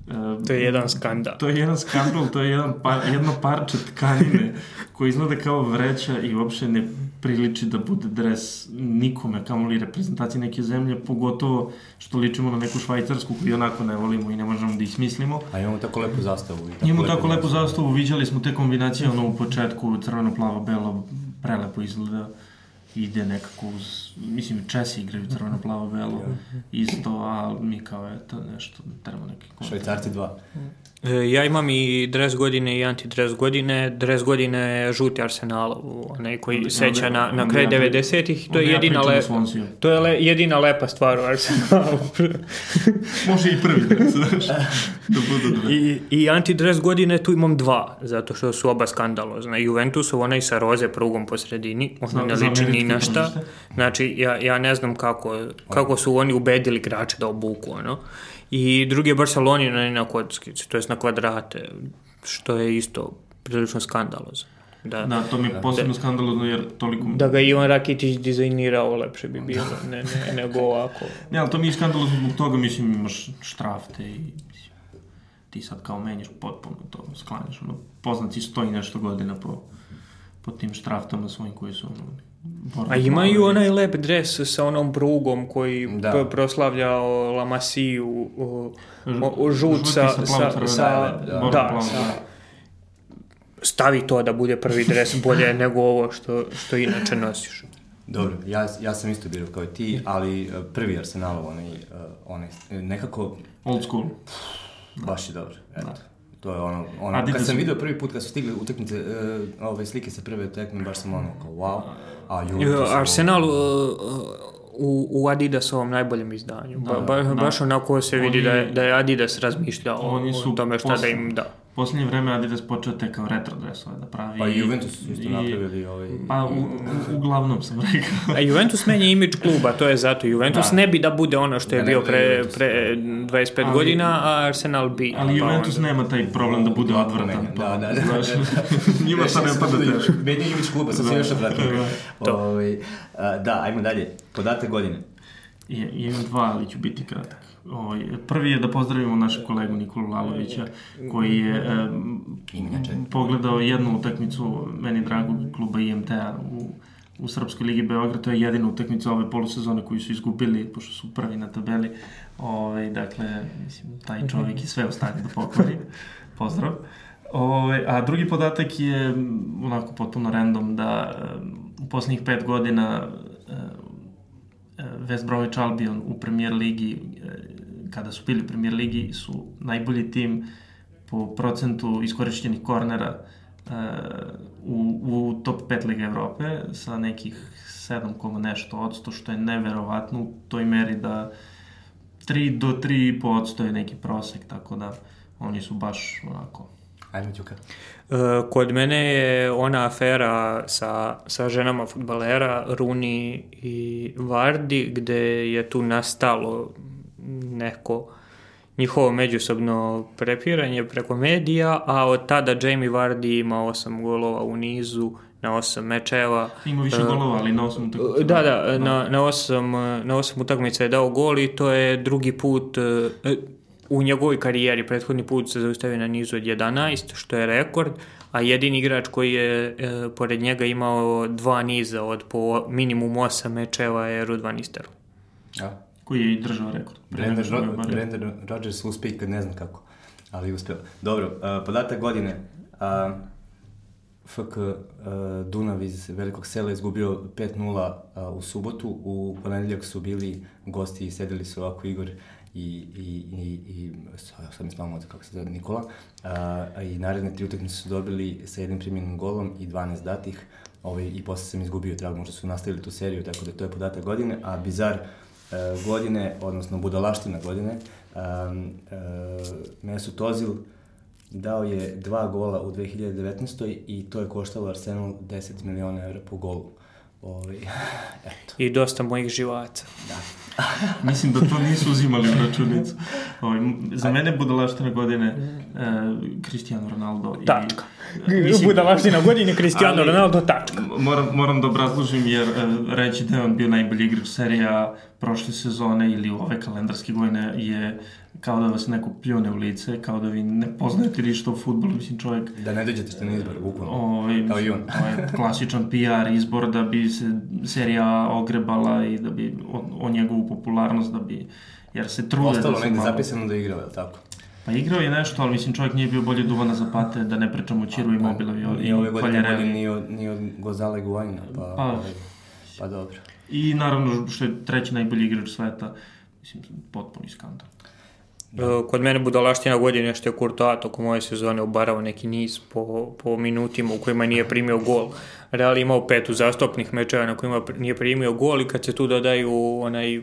E, to je jedan skandal. To je jedan skandal, to je jedan par, jedno parče tkanine koji izgleda kao vreća i uopšte ne priliči da bude dres nikome, kamo li reprezentaciji neke zemlje, pogotovo što ličimo na neku švajcarsku koju onako ne volimo i ne možemo da ih smislimo. A imamo tako lepu zastavu. I tako imamo lepu tako lepu zastavu, viđali smo te kombinacije ono u početku, crveno, plavo, belo, prelepo izgleda ide nekako uz, mislim, Česi igraju crveno, plavo, belo, isto, a mi kao, eto, nešto, trebamo neki... Švajcarci dva. E, ja imam i dres godine i antidres godine. Dres godine je žuti Arsenal, onaj koji onda, seća onda, na, na kraj 90-ih. To je jedina, le, to je le, jedina lepa stvar u Arsenalu. Može i prvi dres, znaš. Da budu I, I antidres godine tu imam dva, zato što su oba skandalozna. Juventusov, onaj sa roze prugom po sredini, on ne liči ni na šta. Znači, ja, ja ne znam kako, kako su oni ubedili igrače da obuku, ono i drugi je Barceloni na, na kockici, to jest na kvadrate, što je isto prilično skandalozno. Da, da, to mi je posebno da, skandalozno jer toliko... Da ga Ivan Rakitić dizajnirao, lepše bi bilo, ne, ne, nego ovako. Ne, ali to mi je skandalozno zbog toga, mislim, imaš štrafte i mislim, ti sad kao menjaš potpuno to, sklanjaš, ono, poznaci stoji nešto godina po, po tim štraftama svojim koji su ono, A imaju onaj lep dres sa onom prugom koji da. proslavlja La Masiju, žut sa, sa, sa, da, da, sa, stavi to da bude prvi dres bolje nego ovo što, što inače nosiš. Dobro, ja, ja sam isto birao kao i ti, ali e, prvi Arsenal, onaj, e, onaj nekako... Old school. Baš je dobro, eto. Da. To je ono, ono kad sam video prvi put kad su stigli utakmice, uh, ove slike sa prve utakmice, baš sam ono kao wow. A Juventus... Arsenal uh, u, u Adidasovom najboljem izdanju. Da, ba, ba, da. Baš onako se vidi oni, da, je, da je Adidas razmišljao o, o tome šta da im da. Posljednje vreme Adidas počeo te kao retro dresove da pravi. Pa i Juventus su isto napravili ovaj... Pa u, u, uglavnom sam rekao. A Juventus menja imidž kluba, to je zato. Juventus da. ne bi da bude ono što je da bio pre, pre 25 ali, godina, a Arsenal bi. Ali pa Juventus onda... nema taj problem da bude odvratan. Da, da, da. Znaš, njima sad ne pada teško. Menja imidž kluba, sad se još odvratan. Ovaj, da, ajmo dalje. Podatak godine. I, imam dva, ali ću biti kratak. Ovaj, prvi je da pozdravimo našeg kolegu Nikolu Lalovića, koji je e, pogledao jednu utakmicu meni dragog kluba IMT-a u, u Srpskoj ligi Beograd. To je jedina utakmica ove polusezone koju su izgubili, pošto su prvi na tabeli. Ovaj, dakle, mislim, taj čovjek je sve u stanju da pokvari. Pozdrav. Ove, a drugi podatak je onako potpuno random da u poslednjih pet godina West Bromwich Albion u premier ligi, e, kada su bili u premier ligi, su najbolji tim po procentu iskorišćenih kornera e, u, u top 5 Liga Evrope sa nekih 7, nešto odsto, što je neverovatno u toj meri da 3 do 3,5 odsto je neki prosek, tako da oni su baš onako Ajmo, Đuka. E, kod mene je ona afera sa, sa ženama futbalera, Runi i Vardi, gde je tu nastalo neko njihovo međusobno prepiranje preko medija, a od tada Jamie Vardy ima osam golova u nizu na osam mečeva. Ima više uh, golova, ali na osam utakmica. Da, da, na, na, osam, na osam utakmica je dao gol i to je drugi put, uh, u njegovoj karijeri prethodni put se zaustavio na nizu od 11, što je rekord, a jedini igrač koji je e, pored njega imao dva niza od po minimum 8 mečeva je Rudvan Nistelrooy. Ja. Koji je i držao rekord. Brendan, Ro Brendan Rodgers uspije kad ne znam kako, ali uspeo. Dobro, uh, podatak godine. Uh, FK uh, Dunav iz Velikog sela izgubio 5-0 uh, u subotu, u ponedeljak su bili gosti i sedeli su ovako Igor i, i, i, i sad mi spavamo kako se zove Nikola, a, i naredne tri utakmice su dobili sa jednim primjenim golom i 12 datih, ovaj, i posle sam izgubio, treba možda su nastavili tu seriju, tako da to je podatak godine, a bizar e, godine, odnosno budalaština godine, a, a, Mesut Ozil dao je dva gola u 2019. i to je koštalo Arsenal 10 miliona eura po golu. Ovaj, eto. I dosta mojih živaca. Da. Mislim da to nisu uzimali u računicu. Ovaj, za mene budalaština godine uh, Cristiano Ronaldo. Tačka. I, mislim, budalaština godine Cristiano ali, Ronaldo, tačka. Moram, moram da obrazložim jer uh, reći da je on bio najbolji igrač serija prošle sezone ili ove kalendarske godine je kao da vas neko pljune u lice, kao da vi ne poznajete ništa o futbolu, mislim čovjek... Da ne dođete što na izbor, bukvalno, ovaj, kao i on. Je klasičan PR izbor da bi se serija ogrebala i da bi o, o njegovu popularnost, da bi... Jer se trude Ostalo da se negde malo... zapisano da je igrao, je li tako? Pa igrao je nešto, ali mislim čovjek nije bio bolje duvana za pate, da ne pričamo o Čiru i Mobilovi. I ove godine bolje ni od, ni od Gozala i Guanina, pa, pa, ovaj, pa dobro. I naravno što je treći najbolji igrač sveta, mislim, potpuni skandal. Da. Kod mene budalaština godine što je Courtois tokom moje sezone obarao neki niz po, po minutima u kojima nije primio gol. Real imao pet uzastopnih mečeva na kojima nije primio gol i kad se tu dodaju onaj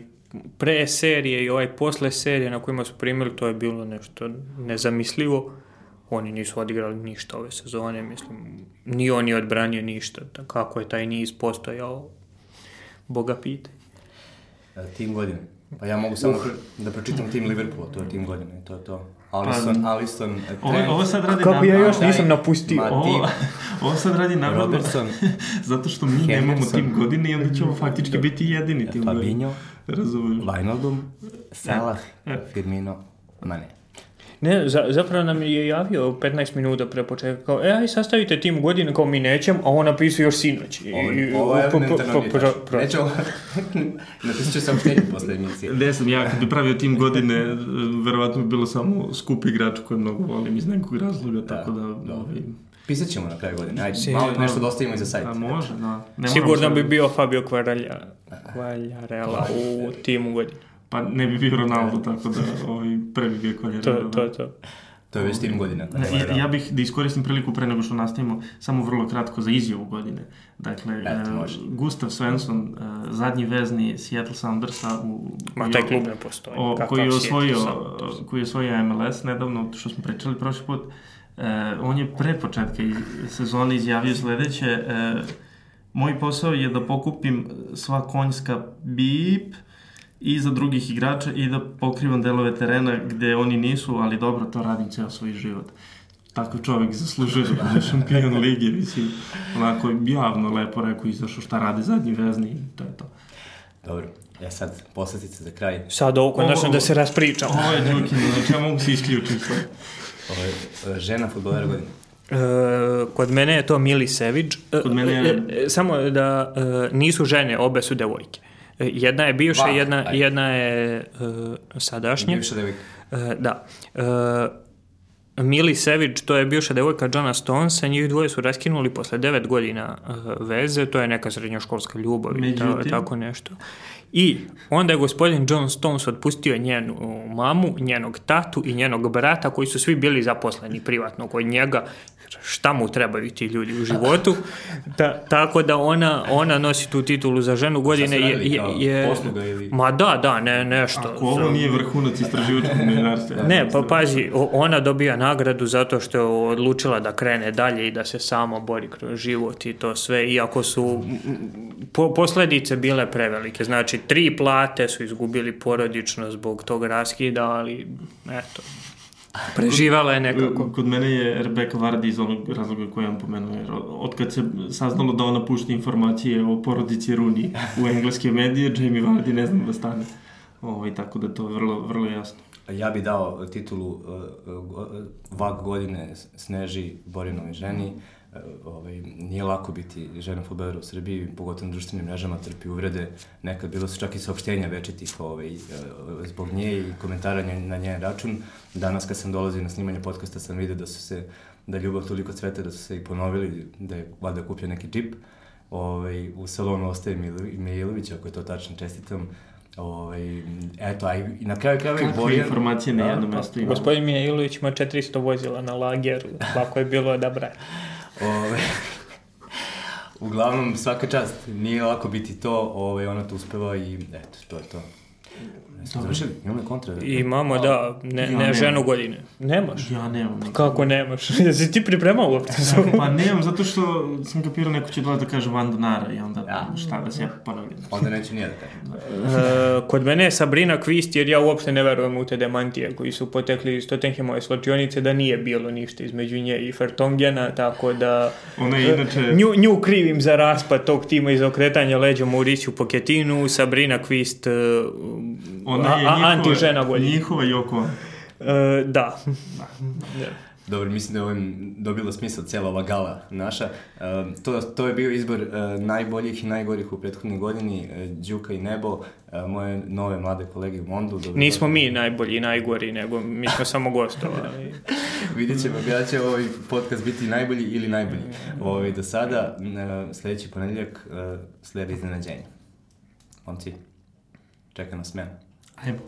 pre serije i ovaj posle serije na kojima su primili, to je bilo nešto nezamislivo. Oni nisu odigrali ništa ove sezone, mislim, ni on je odbranio ništa. Kako je taj niz postojao, boga pite. Tim godine. Pa ja mogu samo uh. da pročitam tim Liverpoola, to je tim godine, to je to. Alisson, pa, Alisson, Trent. Ovo, ovo sad radi Kako ja još nisam napustio. Ovo, ovo sad radi Robertson. zato što mi Henderson. nemamo tim godine i onda ćemo faktički biti jedini tim godine. Fabinho, Razumem. Wijnaldum, Salah, e. Firmino, Mane. Ne, za, zapravo nam je javio 15 minuta pre početka, kao, e, aj sastavite tim godine, kao mi nećem, a on napisao još sinoć. I, ovo je elementarno nije. Neću, napisat ću sam štenje posle emisije. Ne sam, ja kad bi pravio tim godine, verovatno bi bilo samo skup igrač koje mnogo volim iz nekog razloga, da, tako da... da. Ovaj, Pisat ćemo na kraju godine. Ajde, malo nešto da ostavimo i za sajt. A može, da. Ne Sigurno bi bio Fabio Kvaralja, Kvaljarela u timu godine. Pa ne bi bio Ronaldo, tako da ovaj, pre bi bio Kvaljarela. To, to, to. To je već tim godina. Ne, ja, ja bih da iskoristim priliku pre nego što nastavimo samo vrlo kratko za izjavu godine. Dakle, Eto, uh, Gustav Svensson, uh, zadnji vezni Seattle Soundersa u... Ma taj klub ne postoji. O, koji, je osvojio, koji je osvojio MLS nedavno, što smo pričali prošli put, E, on je pre početka sezone izjavio sledeće, e, moj posao je da pokupim sva konjska bip i za drugih igrača i da pokrivam delove terena gde oni nisu, ali dobro, to radim ceo svoj život. Takav čovjek zaslužuje da bude šampion lige, mislim, onako javno lepo rekao izašao šta radi zadnji vezni i to je to. Dobro, ja sad poslatica za kraj. Sad ovo konačno da se raspričam. Ovo je Đukin, znači ja mogu se isključiti sve. Ovo je žena futbolera godine. E, kod mene je to Mili Sević. E, kod mene je... E, samo da e, nisu žene, obe su devojke. Jedna je bivša, Va, jedna, aj. jedna je e, sadašnja. Bivša devojka. E, da. E, Mili Sević, to je bivša devojka Johna Stonesa, njih dvoje su raskinuli posle devet godina uh, veze, to je neka srednjoškolska ljubav i tako nešto. I onda je gospodin John Stones otpustio njenu mamu, njenog tatu i njenog brata koji su svi bili zaposleni privatno kod njega šta mu trebaju ti ljudi u životu. Ta, tako da ona, ona nosi tu titulu za ženu godine. Je, je, je, posluga ili... Ma da, da, ne, nešto. Ako ovo nije vrhunac istraživačkog novinarstva. Ne, pa pazi, ona dobija nagradu zato što je odlučila da krene dalje i da se samo bori kroz život i to sve, iako su po, posledice bile prevelike. Znači, tri plate su izgubili porodično zbog tog raskida, ali eto, Preživala je nekako. Kod mene je Rebecca Vardy iz onog razloga koji vam pomenuo. Jer od kad se saznalo da ona pušta informacije o porodici Runi u engleske medije, Jamie Vardy ne znam da stane. Ovo, tako da to je vrlo, vrlo jasno. Ja bih dao titulu uh, uh, Vag godine Sneži Borinovoj ženi. Uh, ovaj, nije lako biti žena futbolera u Srbiji, pogotovo na društvenim mrežama, trpi uvrede. Nekad bilo su čak i saopštenja večetih ovaj, e, zbog nje i komentara na njen račun. Danas kad sam dolazio na snimanje podcasta sam vidio da su se, da ljubav toliko cvete da su se i ponovili, da je valjda kupio neki džip. Ovaj, u salonu ostaje Milović, ako je to tačno, čestitam. Ovaj, eto, aj, i na kraju kraju Kakve Bojan... informacije na jednom pa, mestu ima? Gospodin Mijailović ima 400 vozila na lageru, lako je bilo da branje. Ove, uglavnom, svaka čast, nije lako biti to, ove, ona to uspeva i eto, to je to. Završili? Imamo kontra? Imamo, da. Ne, ja ne ženu godine. Nemaš? Ja nemam. Kako nemaš? Jesi ti pripremao uopšte? pa nemam, zato što sam kapirao neko će dolaz da kaže Van Donara i onda ja. šta da se ja ponavljam. Onda neću nije da kažem. uh, kod mene je Sabrina Kvist, jer ja uopšte ne verujem u te demantije koji su potekli iz Tottenhamove slačionice da nije bilo ništa između nje i Fertongena, tako da... Ona je inače... Nju, nju krivim za raspad tog tima iz okretanja leđa Mauriciju Poketinu, Sabrina Kvist uh, Ona je njihova, anti-žena volja. Njihova Joko. Uh, da. da. Dobro, mislim da je ovim dobila smisla cijela ova gala naša. Uh, to, to je bio izbor uh, najboljih i najgorih u prethodnoj godini, uh, Đuka i Nebo, uh, moje nove mlade kolege u Mondu. Dobro, Nismo mi najbolji i najgori, nego mi smo samo gostovali. Vidjet ćemo, ja će ovaj podcast biti najbolji ili najbolji. Ovaj, do sada, uh, sledeći ponedeljak, uh, sledi iznenađenje. Momci, čeka nas smena. Ajmo.